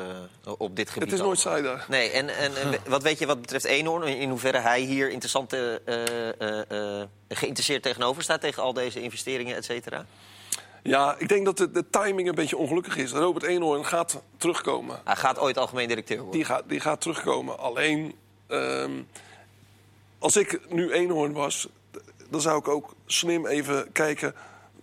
op dit gebied. Het is nooit saai daar. Nee, en, en, en wat weet je wat betreft Eenhoorn? In hoeverre hij hier interessant eh, geïnteresseerd tegenover staat... tegen al deze investeringen, et cetera? Ja, ik denk dat de, de timing een beetje ongelukkig is. Robert Eenhoorn gaat terugkomen. Hij gaat ooit algemeen directeur worden. Die gaat, die gaat terugkomen. Alleen, ehm, als ik nu Eenhoorn was, dan zou ik ook slim even kijken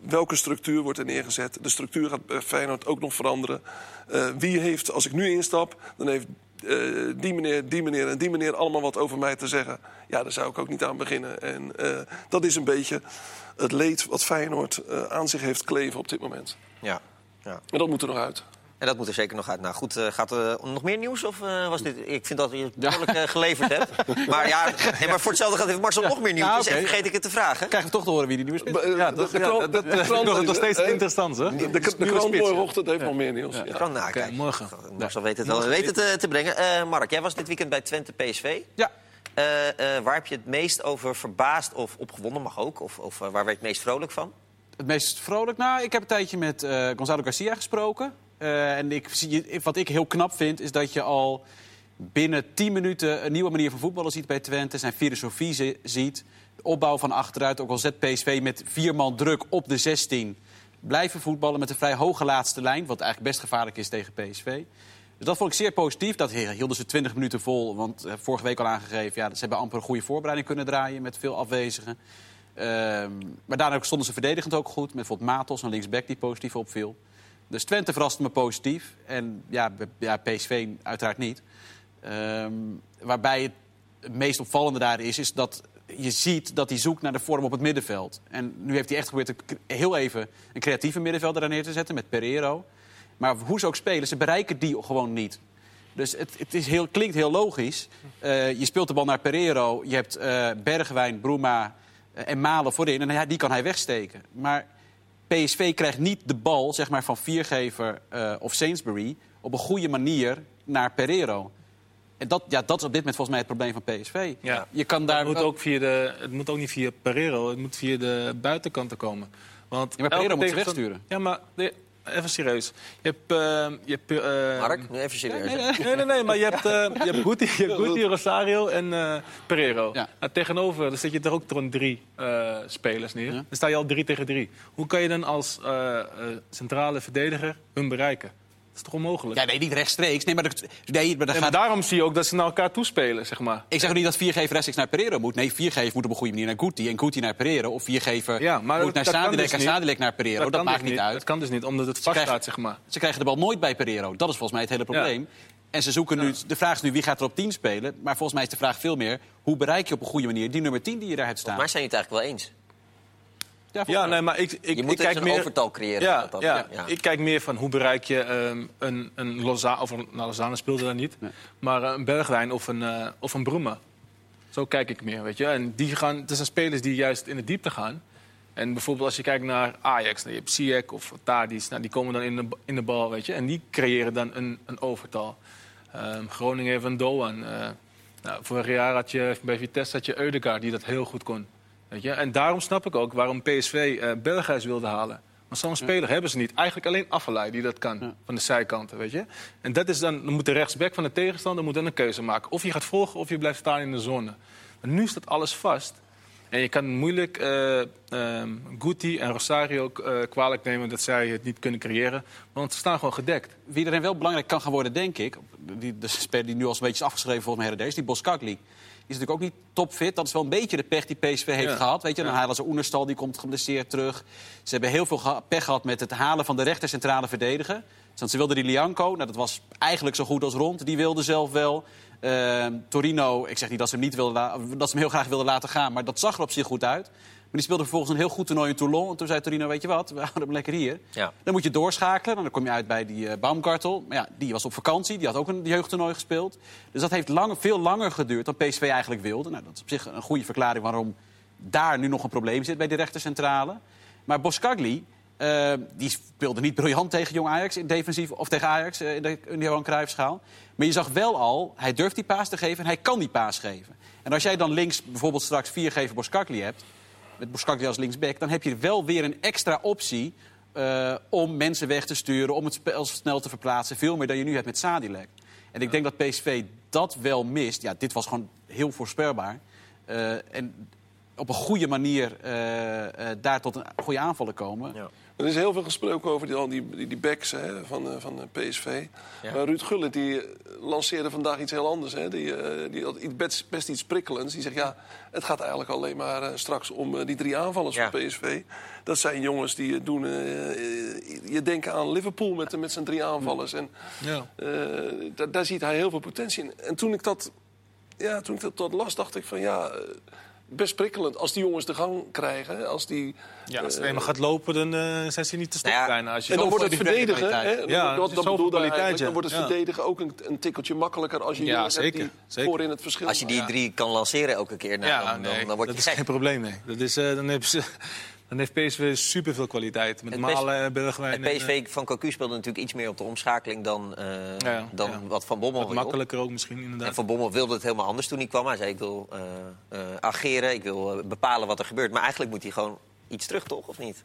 welke structuur wordt er neergezet. De structuur gaat bij Feyenoord ook nog veranderen. Eh, wie heeft, als ik nu instap, dan heeft eh, die meneer, die meneer en die meneer allemaal wat over mij te zeggen. Ja, daar zou ik ook niet aan beginnen. En eh, dat is een beetje het leed wat Feyenoord aan zich heeft kleven op dit moment. Ja. ja. En dat moet er nog uit. En dat moet er zeker nog uit. Nou goed, eh, gaat er nog meer nieuws? Of eh, was dit... Ik vind dat je het behoorlijk eh, geleverd hebt. Maar ja, nee, maar voor hetzelfde gaat heeft Marcel nog meer nieuws. Dus vergeet ik het te vragen. Krijgen we toch te horen wie die nieuwe spits is. Ja, dat- krant- nog- steeds interessant, hè? De, de, morgenochtend heeft nog meer nieuws. Ja. Kan nou, kijk. morgen. Marcel weet het wel. Weet het te brengen. Eh, Mark, jij was dit weekend bij Twente PSV. Ja, Eh, eh, waar heb je het meest over verbaasd of opgewonden? Mag ook. Of, of waar werd je het meest vrolijk van? het meest vrolijk. Nou, ik heb een tijdje met eh, Gonzalo Garcia gesproken. Eh, en ik, wat ik heel knap vind, is dat je al binnen 10 minuten een nieuwe manier van voetballen ziet bij Twente. Zijn filosofie zi- ziet. De opbouw van achteruit, ook al zet PSV met vier man druk op de 16. Blijven voetballen met een vrij hoge laatste lijn. Wat eigenlijk best gevaarlijk is tegen PSV. Dus dat vond ik zeer positief. Dat hielden ze 20 minuten vol. Want eh, vorige week al aangegeven, ja, ze hebben amper een goede voorbereiding kunnen draaien met veel afwezigen. Ehm, maar daarna stonden ze verdedigend ook goed. Met bijvoorbeeld Matos, een linksback die positief opviel. Dus Twente verraste me positief. En ja, ja PSV uiteraard niet. Ehm, waarbij het, meest opvallende daar is, is dat je ziet dat hij zoekt naar de vorm op het middenveld. En nu heeft hij echt geprobeerd heel even een creatieve middenvelder daar neer te zetten met Pereiro. Maar hoe ze ook spelen, ze bereiken die gewoon niet. Dus het, het is heel, klinkt heel logisch. Eh, je speelt de bal naar Pereiro. Je hebt eh, Bergwijn, Bruma eh, en Malen voorin. En die kan hij wegsteken. Maar PSV krijgt niet de bal zeg maar, van Viergever eh, of Sainsbury... op een goede manier naar Pereiro. En dat, ja, dat is op dit moment volgens mij het probleem van PSV. Ja. Je kan daar... Het moet, ook via de, het moet ook niet via Pereiro, het moet via de buitenkanten komen. Want Ja, maar Pereiro moet ze wegsturen. Ja, maar nee, even serieus. Je hebt... eh, je hebt eh, Mark, nu even serieus. Nee, nee, nee, maar je hebt, eh je hebt Guti, je hebt Guti, Rosario en eh Pereiro. Ja. Nou, tegenover, dan zet je er ook drie eh, spelers neer. Ja. Dan sta je al drie tegen drie. Hoe kan je dan als eh, eh, centrale verdediger hun bereiken? Dat is toch onmogelijk? Ja, nee, niet rechtstreeks. Nee, maar, dat, nee, maar dat Nee, maar gaat... daarom zie je ook dat ze naar elkaar toespelen, zeg maar. Ik zeg ook niet dat Viergever rechtstreeks naar Pereiro moet. Nee, Viergever moet op een goede manier naar Guti. En Guti naar Pereiro. Of Viergever Ja, maar moet naar Sadilek dus en. Sadilek naar Pereiro. Dat, maakt dus niet uit. Dat kan dus niet, omdat het krijgen- vaststaat, zeg maar. Ze krijgen de bal nooit bij Pereiro. Dat is volgens mij het hele probleem. En ze zoeken nu, de vraag is nu wie gaat er op 10 spelen. Maar volgens mij is de vraag veel meer... hoe bereik je op een goede manier die nummer 10 die je daar hebt staan? Maar zijn jullie het eigenlijk wel eens? Ja, nee, maar ik, ik, Je ik moet dus kijk een meer... overtal creëren. Ja, dat ja. ja. ik kijk meer van hoe bereik je ehm, een, een. Of een, nou, Lozano speelde daar niet. Maar eh, een Bergwijn of een, eh of een Bruma. Zo kijk ik meer, weet je. En die gaan, het zijn spelers die juist in de diepte gaan. En bijvoorbeeld als je kijkt naar Ajax, dan je hebt Ziyech of Tadic, nou, die komen dan in de, in de bal, weet je. En die creëren dan een, een overtal. Ehm, Groningen heeft een Doan. eh nou, vorig jaar had je bij Vitesse had je Eudegaard, die dat heel goed kon. Weet je? En daarom snap ik ook waarom PSV eh Berghuis wilde halen. Want zo'n speler hebben ze niet. Eigenlijk alleen Affelay die dat kan, van de zijkanten, weet je. En dat is dan, dan moet de rechtsback van de tegenstander moet dan een keuze maken. Of je gaat volgen of je blijft staan in de zone. Maar nu staat alles vast. En je kan moeilijk eh ehm, Guti en Rosario eh, kwalijk nemen dat zij het niet kunnen creëren. Want ze staan gewoon gedekt. Wie erin wel belangrijk kan gaan worden, denk ik... Die, de speler die nu al een beetje is afgeschreven volgens mij is die Boskakli. Is natuurlijk ook niet topfit. Dat is wel een beetje de pech die PSV heeft Ja. gehad. Weet je, dan halen ze Oenerstal, die komt geblesseerd terug. Ze hebben heel veel geha- pech gehad met het halen van de rechter centrale verdediger. Dus want ze wilden die Lianco, nou, dat was eigenlijk zo goed als rond. Die wilde zelf wel. Ehm, Torino, ik zeg niet dat ze, hem niet wilden dat ze hem heel graag wilden laten gaan... maar dat zag er op zich goed uit. Maar die speelde vervolgens een heel goed toernooi in Toulon. En toen zei Torino, weet je wat, we houden hem lekker hier. Ja. Dan moet je doorschakelen. En dan kom je uit bij die eh, Baumgartel. Maar ja, die was op vakantie. Die had ook een jeugdtoernooi gespeeld. Dus dat heeft lang, veel langer geduurd dan PSV eigenlijk wilde. Nou, dat is op zich een goede verklaring waarom daar nu nog een probleem zit bij de rechtercentrale. Maar Boskagli, eh, die speelde niet briljant tegen Jong Ajax in defensief of tegen Ajax eh, in de, in de Johan Cruijffschaal. Maar je zag wel al, hij durft die paas te geven en hij kan die paas geven. En als jij dan links bijvoorbeeld straks viergever Boskagli hebt, met Boskakli als linksback... dan heb je wel weer een extra optie eh, om mensen weg te sturen... om het spel snel te verplaatsen. Veel meer dan je nu hebt met Sadilek. En ik denk dat PSV dat wel mist. Ja, dit was gewoon heel voorspelbaar. Eh, en op een goede manier eh, daar tot een goede aanvallen komen. Ja. Er is heel veel gesproken over die, al die, die, die backs hè, van, eh, van eh, PSV. Maar Ruud Gullit die eh, lanceerde vandaag iets heel anders. Hè. Die, die had iets, best, best iets prikkelends. Die zegt, ja, het gaat eigenlijk alleen maar straks om die drie aanvallers Ja. van PSV. Dat zijn jongens die doen... je denkt aan Liverpool met, met zijn drie aanvallers. En Ja. eh, daar, daar ziet hij heel veel potentie in. En toen ik dat, ja, toen ik dat, dat las, dacht ik van ja... Best prikkelend als die jongens de gang krijgen. Als die, Ja, als het eh, alleen maar gaat lopen, dan eh, zijn ze niet te stoppen Nou ja, bijna. Als je en dan wordt het verdedigen, hè. Ja, dat, dat bedoelde eigenlijk. Dan wordt het Ja. verdedigen ook een, een tikkeltje makkelijker als je Ja, zeker, die zeker. voorin het verschil Als je die drie kan lanceren elke keer, nou, ja, dan, dan, je dat is geen probleem, nee. Dat is, eh, dan, hebben ze, dan heeft PSV superveel kwaliteit. Met Malen en Bergwijn. Het en, eh, PSV van Cocu speelde natuurlijk iets meer op de omschakeling dan, eh, Ja, dan ja. wat Van Bommel Wat makkelijker ook misschien, En inderdaad. Van Bommel wilde het helemaal anders toen hij kwam. Hij zei, ik wil eh, ageren, ik wil bepalen wat er gebeurt. Maar eigenlijk moet hij gewoon iets terug, toch? Of niet?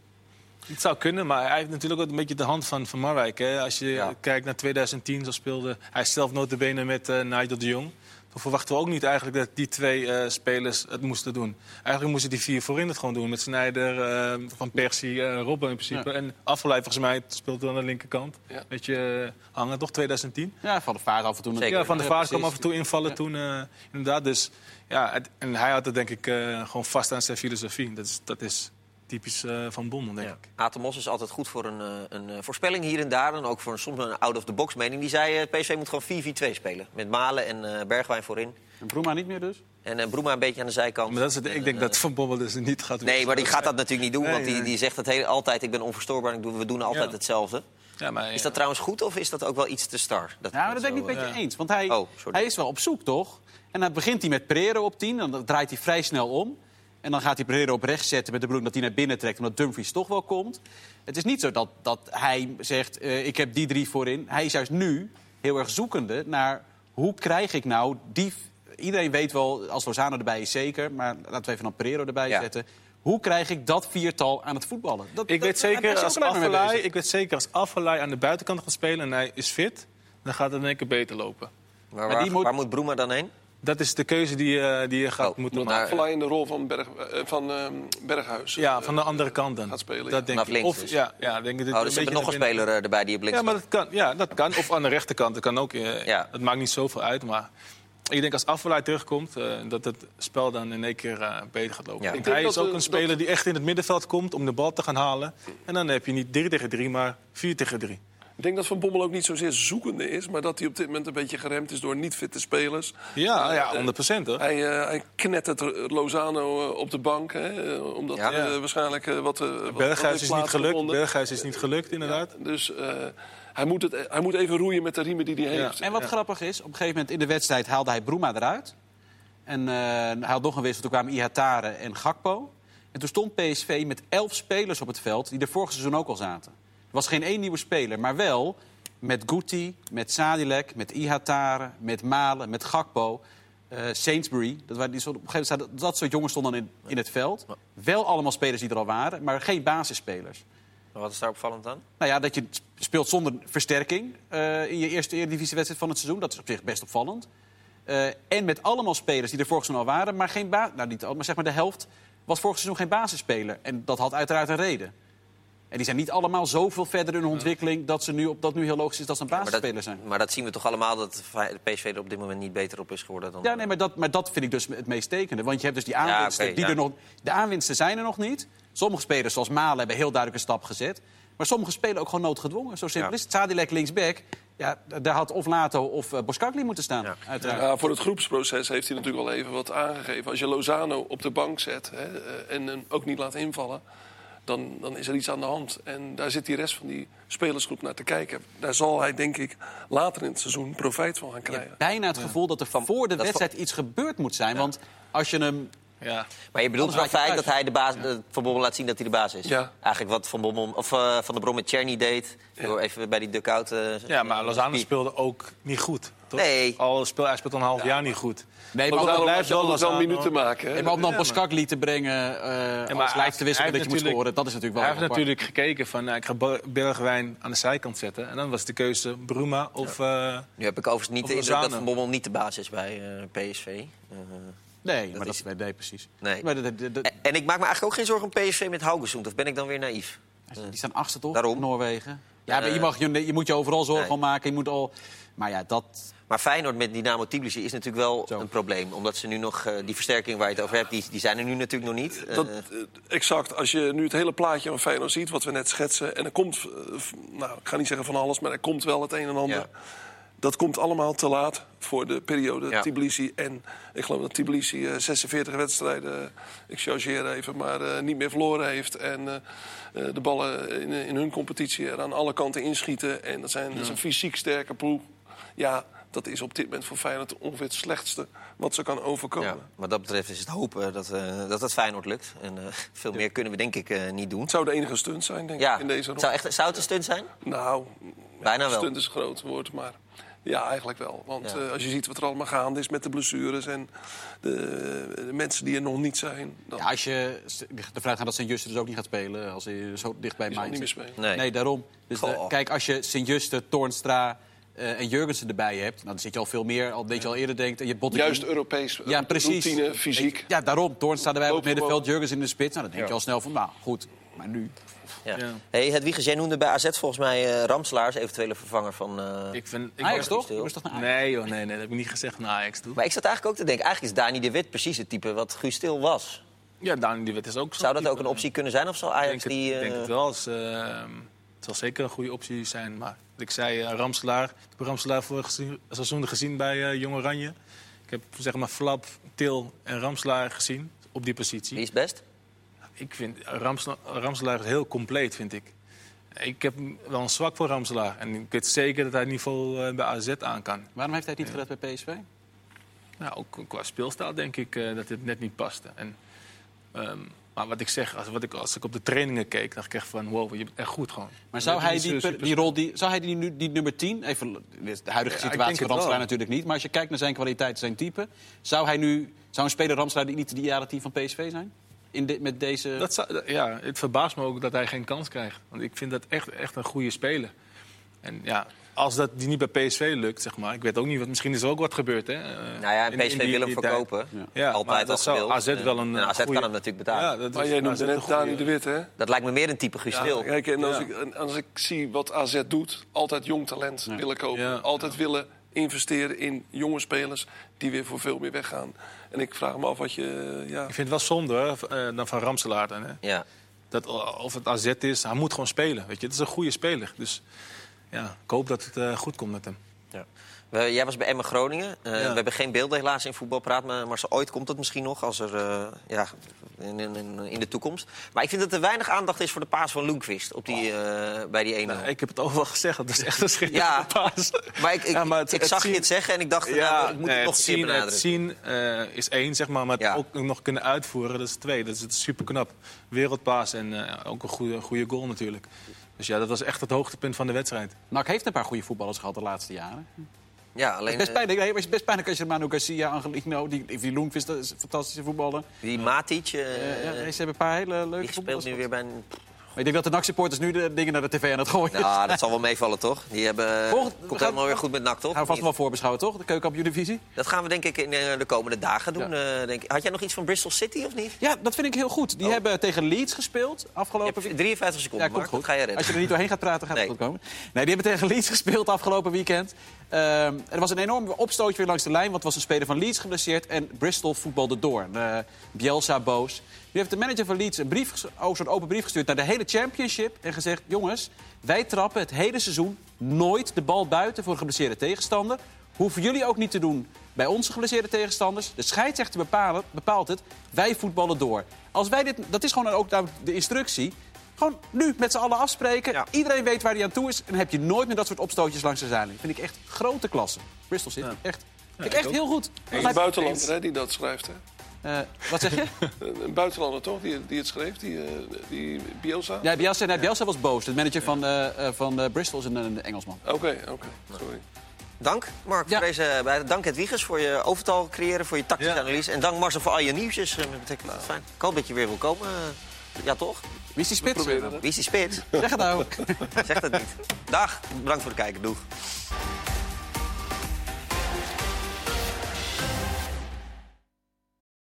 Het zou kunnen, maar hij heeft natuurlijk ook een beetje de hand van, van Marwijk. Hè? Als je Ja. kijkt naar 2010, zo speelde hij zelf notabene met Nigel de Jong. Toen verwachten we ook niet eigenlijk dat die twee eh, spelers het moesten doen. Eigenlijk moesten die vier voorin het gewoon doen. Met Sneijder, eh, Van Persie, Robben in principe. Ja. En Afvallei volgens mij speelde aan de linkerkant. Ja. Beetje eh, hangen, toch? 2010? Ja, van de vaart af en toe. Zeker. Ja, Van der Vaart kwam af en toe invallen Ja. toen, inderdaad. Dus, ja, het- en hij had het denk ik gewoon vast aan zijn filosofie. Dat is, dat is typisch eh, Van Bommel, denk ik. Atemos is altijd goed voor een, eh, een eh, voorspelling hier en daar. En ook voor een, soms een out-of-the-box mening. Die zei, eh, PSV moet gewoon 4-4-2 spelen. Met Malen en eh, Bergwijn voorin. En Broema niet meer dus? En eh Broema een beetje aan de zijkant. Maar dat is het, En, ik denk dat Van Bommel dus niet gaat doen. Nee, maar die gaat dat natuurlijk niet doen. Nee, want die, nee. die zegt het heel, altijd, ik ben onverstoorbaar. Ik doe, we doen altijd Ja. hetzelfde. Ja, maar, Is dat trouwens goed of is dat ook wel iets te star? Dat Ja, maar dat ben ik niet met je ja. eens. Want hij, Oh, hij is wel op zoek, toch? En dan begint hij met Pereiro op 10. Dan draait hij vrij snel om. En dan gaat hij Pereiro op rechts zetten met de bedoeling dat hij naar binnen trekt... omdat Dumfries toch wel komt. Het is niet zo dat, dat hij zegt, eh, ik heb die drie voorin. Hij is juist nu heel erg zoekende naar hoe krijg ik nou die... Iedereen weet wel, als Lozano erbij is zeker... maar laten we even dan Pereiro erbij Ja. zetten... Hoe krijg ik dat viertal aan het voetballen? Dat, Ik dat- weet zeker, als Affelay, ik weet zeker als Affelay aan de buitenkant gaat spelen en hij is fit, dan gaat het in één keer beter lopen. Maar Maar waar, die moet- waar moet Broema dan heen? Dat is de keuze die, eh, die je gaat Oh, moeten maken. Afvallei in de rol van, Berg, eh, van ehm, Berghuis. Ja, van de andere kant dan. gaat spelen, ja. Dat denk ik. links Of, dus. ja, ja, denk ik, Oh, een dus ze hebben nog een speler erbij die op links Ja, maar dat kan, ja, dat kan. Of aan de rechterkant, dat kan ook. eh, Ja. Het maakt niet zoveel uit, maar... Ik denk als Affelay terugkomt, eh, dat het spel dan in één keer eh, beter gaat lopen. Ja. Ik denk hij is ook een speler die echt in het middenveld komt om de bal te gaan halen. En dan heb je niet 3 tegen 3, maar 4 tegen 3. Ik denk dat Van Bommel ook niet zozeer zoekende is... maar dat hij op dit moment een beetje geremd is door niet-fitte spelers. Ja, ja, Eh, 100 hoor. Hij, eh, hij knettert Lozano eh, op de bank, hè, eh, omdat Ja. eh, waarschijnlijk eh, wat... eh, wat- Berghuis is niet gelukt. Berghuis is niet gelukt, inderdaad. Dus eh, hij, moet het, hij moet even roeien met de riemen die hij Ja. heeft. En wat grappig is, op een gegeven moment in de wedstrijd haalde hij Broema eruit. En eh, hij had nog een wissel, toen kwamen Ihatare en Gakpo. En toen stond PSV met elf spelers op het veld die er vorig seizoen ook al zaten. Er was geen één nieuwe speler, maar wel met Guti, met Sadilek, met Ihatare, met Malen, met Gakpo, eh Sainsbury. Dat, waren die soort, op een gegeven moment zaten- dat soort jongens stonden dan in, in het veld. Wel allemaal spelers die er al waren, maar geen basisspelers. Maar Wat is daar opvallend aan? Nou ja, dat je speelt zonder versterking eh, in je eerste Eredivisiewedstrijd van het seizoen. Dat is op zich best opvallend. Eh, en met allemaal spelers die er vorig seizoen al waren, maar geen ba nou, niet al, maar zeg maar de helft was vorig seizoen geen basisspeler. En dat had uiteraard een reden. En die zijn niet allemaal zoveel verder in hun ontwikkeling dat ze nu op dat nu heel logisch is dat ze een basisspeler zijn. maar dat zien we toch allemaal dat de PSV er op dit moment niet beter op is geworden dan. Ja, nee, maar dat, maar dat vind ik dus het meest tekende. Want je hebt dus die Ja, aanwinsten. die ja. er nog, de aanwinsten zijn er nog niet. Sommige spelers, zoals Malen, hebben heel duidelijk een stap gezet. Maar sommige spelen ook gewoon noodgedwongen. Zo simpel Ja. is het. Sadilek linksback. Ja, daar had of Lato of uh, Boskakli moeten staan. Ja. Uiteraard. Ja, voor het groepsproces heeft hij natuurlijk wel even wat aangegeven. Als je Lozano op de bank zet hè, eh, en hem ook niet laat invallen... Dan, dan is er iets aan de hand. En daar zit die rest van die spelersgroep naar te kijken. Daar zal hij, denk ik, later in het seizoen profijt van gaan Je krijgen. hebt bijna het gevoel dat er voor de wedstrijd iets gebeurd moet zijn. Want als je hem Ja. Maar je bedoelt je feit dat hij de baas, Van Bommel laat zien dat hij de baas is? Ja. Eigenlijk wat Van, Bommel, of, eh, van der Brom met Cherny deed. Door even bij die dugout... eh, ja, maar Lozano speelde ook niet goed. Toch? Nee. Al speel, hij speelt al een half jaar niet goed. Nee, Maar maar, daarom blijft wel minuten maken. Hè? maar om dan Ja, Pascagli te brengen eh maar als hij- lijf te wisselen hij dat je moet scoren, dat is natuurlijk wel Hij heeft apart. natuurlijk gekeken van, nou, ik ga Bergwijn aan de zijkant zetten. En dan was de keuze Bruma of... eh, Nu heb ik overigens niet de indruk dat. Van Bommel niet de baas is bij eh, PSV. Eh, Nee, maar dat is- is nee, precies. Nee. Maar de- de- de- de- en, en ik maak me eigenlijk ook geen zorgen om PSV met Haugesund. Of ben ik dan weer naïef? die staan achtste toch? Daarom. Noorwegen. Ja, maar Eh, je, mag, je, je moet je overal zorgen nee. om maken. Je moet al, maar ja, dat... Maar Feyenoord met Dynamo Tbilisi is natuurlijk wel Zo. een probleem. Omdat ze nu nog, eh, die versterking waar je het over hebt, die, die zijn er nu natuurlijk nog niet. Dat, Eh, eh, exact. Als je nu het hele plaatje van Feyenoord ziet, wat we net schetsen... en er komt, eh, nou, ik ga niet zeggen van alles, maar er komt wel het een en ander. Ja. Dat komt allemaal te laat voor de periode Ja. Tbilisi. En ik geloof dat Tbilisi eh, 46 wedstrijden, eh, ik chargeer even, maar eh, niet meer verloren heeft. En eh, eh, de ballen in, in hun competitie er aan alle kanten inschieten. En dat, zijn, dat is een fysiek sterke ploeg. Ja, dat is op dit moment voor Feyenoord ongeveer het slechtste wat ze kan overkomen. ja, wat dat betreft is het hopen dat, eh, dat het Feyenoord lukt. En eh, veel meer kunnen we denk ik eh, niet doen. Het zou de enige stunt zijn, denk Ja, ik, in deze rol. zou, echt, zou het een stunt zijn? Nou, Bijna wel. stunt is een groot woord, maar ja, eigenlijk wel. Want Ja. eh, als je ziet wat er allemaal gaande is met de blessures en de, de mensen die er nog niet zijn, dan Ja, als je ervan uitgaat dat Sint-Juste dus ook niet gaat spelen... als hij zo dicht bij is mij niet meer spelen. Nee. Nee, daarom. Dus de- kijk, als je Sint-Juste, Toornstra eh, en Jurgensen erbij hebt... Nou, dan zit je al veel meer, al dat je al eerder denkt... En je Botteguin- Juist Europees, Ja, precies. routine, fysiek. Ja, daarom. Toornstra erbij op het middenveld, Jurgens in de spits. Nou, dan denk Ja. je al snel van, nou, goed. Maar nu... Ja. Ja. Hey, Hedwiges, jij noemde bij AZ volgens mij eh Ramselaar als eventuele vervanger van... eh, ik vind, ik Ajax was toch? stil. Ajax. Nee, joh, nee, nee, dat heb ik niet gezegd naar Ajax toe. Maar ik zat eigenlijk ook te denken, eigenlijk is Dani de Wit precies het type wat Guus Stil was. Ja, Dani de Wit is ook zo. Zou dat ook een optie kunnen zijn of zal Ik Ajax denk, het, die... ik denk eh, het wel. Als, eh, het zal zeker een goede optie zijn. Maar wat ik zei, eh, Ramselaar. Ik heb Ramselaar vorig seizoen- gezien bij eh Jong Oranje. Ik heb zeg maar Flap, Til en Ramselaar gezien op die positie. Wie is best? Ik vind Ramselaar, Ramselaar is heel compleet, vind ik. Ik heb wel een zwak voor Ramselaar. En ik weet zeker dat hij het niveau eh, bij AZ aan kan. Waarom heeft hij het niet gered bij PSV? Nou, ook qua speelstijl denk ik eh, dat het net niet paste. En, ehm, maar wat ik zeg, als, wat ik, als ik op de trainingen keek, dacht ik echt van... wow, je bent echt goed gewoon. Maar zou hij die, per- die rol, die, zou hij die, nu, die nummer 10, even de huidige situatie van wel. natuurlijk niet, maar als je kijkt naar zijn kwaliteit, zijn type, zou hij nu, zou een speler die niet de jaren 10 van PSV zijn? In dit met deze... Dat zou- ja, het verbaast me ook dat hij geen kans krijgt. Want ik vind dat echt, echt een goede speler. En ja, als dat die niet bij PSV lukt, zeg maar. Ik weet ook niet, wat, misschien is er ook wat gebeurd, hè. eh, Nou ja, en in- in PSV die- wil hem verkopen. Ja, Altijd al dat zou. AZ wel een En AZ goeie- kan hem natuurlijk betalen. Ja, dat Maar jij een net Dani de Wit, hè? Dat lijkt me meer een type Guus kijk, en als, Ja. ik, en als ik zie wat AZ doet, altijd jong talent willen kopen. Ja. Altijd willen investeren in jonge spelers die weer voor veel meer weggaan. En ik vraag me af wat je... Ja, Ik vind het wel zonde hoor, eh, dan van Ramselaar. Dan, hè. Ja. Dat, of het AZ is, hij moet gewoon spelen. Weet je. Het is een goede speler. Dus ja, ik hoop dat het eh, goed komt met hem. Ja. We- jij was bij Emmen Groningen. Eh, Ja. We hebben geen beelden helaas in voetbalpraat, maar, maar zo ooit komt het misschien nog als er, eh, ja, in, in, in- de toekomst. Maar ik vind dat er weinig aandacht is voor de paas van Lundqvist op die, bij die 1-0. Nou, ik heb het overal gezegd, dat is echt een schitterende Ja, paas. Maar ik, ik, Ja, maar het- ik het zag zien- je het zeggen en ik dacht, nou, ik moet nee, het nog zien, het zien is één, zeg maar, maar het Ja. ook nog kunnen uitvoeren, dat is twee. Dat is super knap. Wereldpaas en ook een goede, goede goal natuurlijk. Dus ja, dat was echt het hoogtepunt van de wedstrijd. NAC heeft een paar goede voetballers gehad de laatste jaren. Ja, Het alleen is best eh, pijnlijk, nee, het is best pijnlijk als je Manu Garcia, Angelino, die, die Loenvist, dat is een fantastische voetballer. die Matic, eh, Eh, ja, ze hebben een paar hele leuke die speelt voetballers. nu weer bij een... Ik denk dat de NAC-supporters nu de dingen naar de tv aan het gooien zijn. Nou, dat zal wel meevallen, toch? Die hebben, Volgend- we komt gaan- helemaal weer goed met NAC, toch? Gaan we vast wel voorbeschouwen, toch? De keukenkampioen-divisie? Dat gaan we denk ik in eh, de komende dagen doen. eh, denk ik. Had jij nog iets van Bristol City of niet? Ja, dat vind ik heel goed. Die Oh. hebben tegen Leeds gespeeld Je afgelopen week. 53 Ja, seconden, komt Mark. goed. Dat ga je redden. Als je er niet doorheen gaat praten, gaat Nee. het goed komen. Nee, die hebben tegen Leeds gespeeld afgelopen weekend. Ehm, er was een enorm opstootje weer langs de lijn. Want was een speler van Leeds geblesseerd. En Bristol voetbalde door. Eh, Bielsa boos. Nu heeft de manager van Leeds een, brief, oh, zo'n open brief gestuurd naar de hele championship. En gezegd, jongens, wij trappen het hele seizoen nooit de bal buiten voor een geblesseerde tegenstander. Hoeven jullie ook niet te doen bij onze geblesseerde tegenstanders. De scheidsrechter bepaalt het. Wij voetballen door. Als wij dit, dat is gewoon ook de instructie. Gewoon nu met z'n allen afspreken. Ja. Iedereen weet waar hij aan toe is. En dan heb je nooit meer dat soort opstootjes langs de zijlijn. Vind ik echt grote klasse. Bristol City, echt. Vind ik echt ook. heel goed. een buitenlander hè, die dat schrijft. Hè? Eh, wat zeg je? Een buitenlander toch, die, die het schreef, die, eh, die Bielsa? Ja, Bielsa, nee, Bielsa was boos. De manager van, eh, eh, van eh, Bristol is een, een Engelsman. Oké, oké, sorry. Dank, Mark, Ja. voor deze, bij- dank het Wiegers voor je overtal creëren, voor je tactische Ja. analyse. En dank Marcel voor al je nieuwsjes. Dat betekent dat fijn. Ik hoop dat je weer wil komen. Ja, toch? Wie is die spits? Wie is die spits? Zeg het nou. Zeg dat niet. Dag, bedankt voor het kijken. Doeg.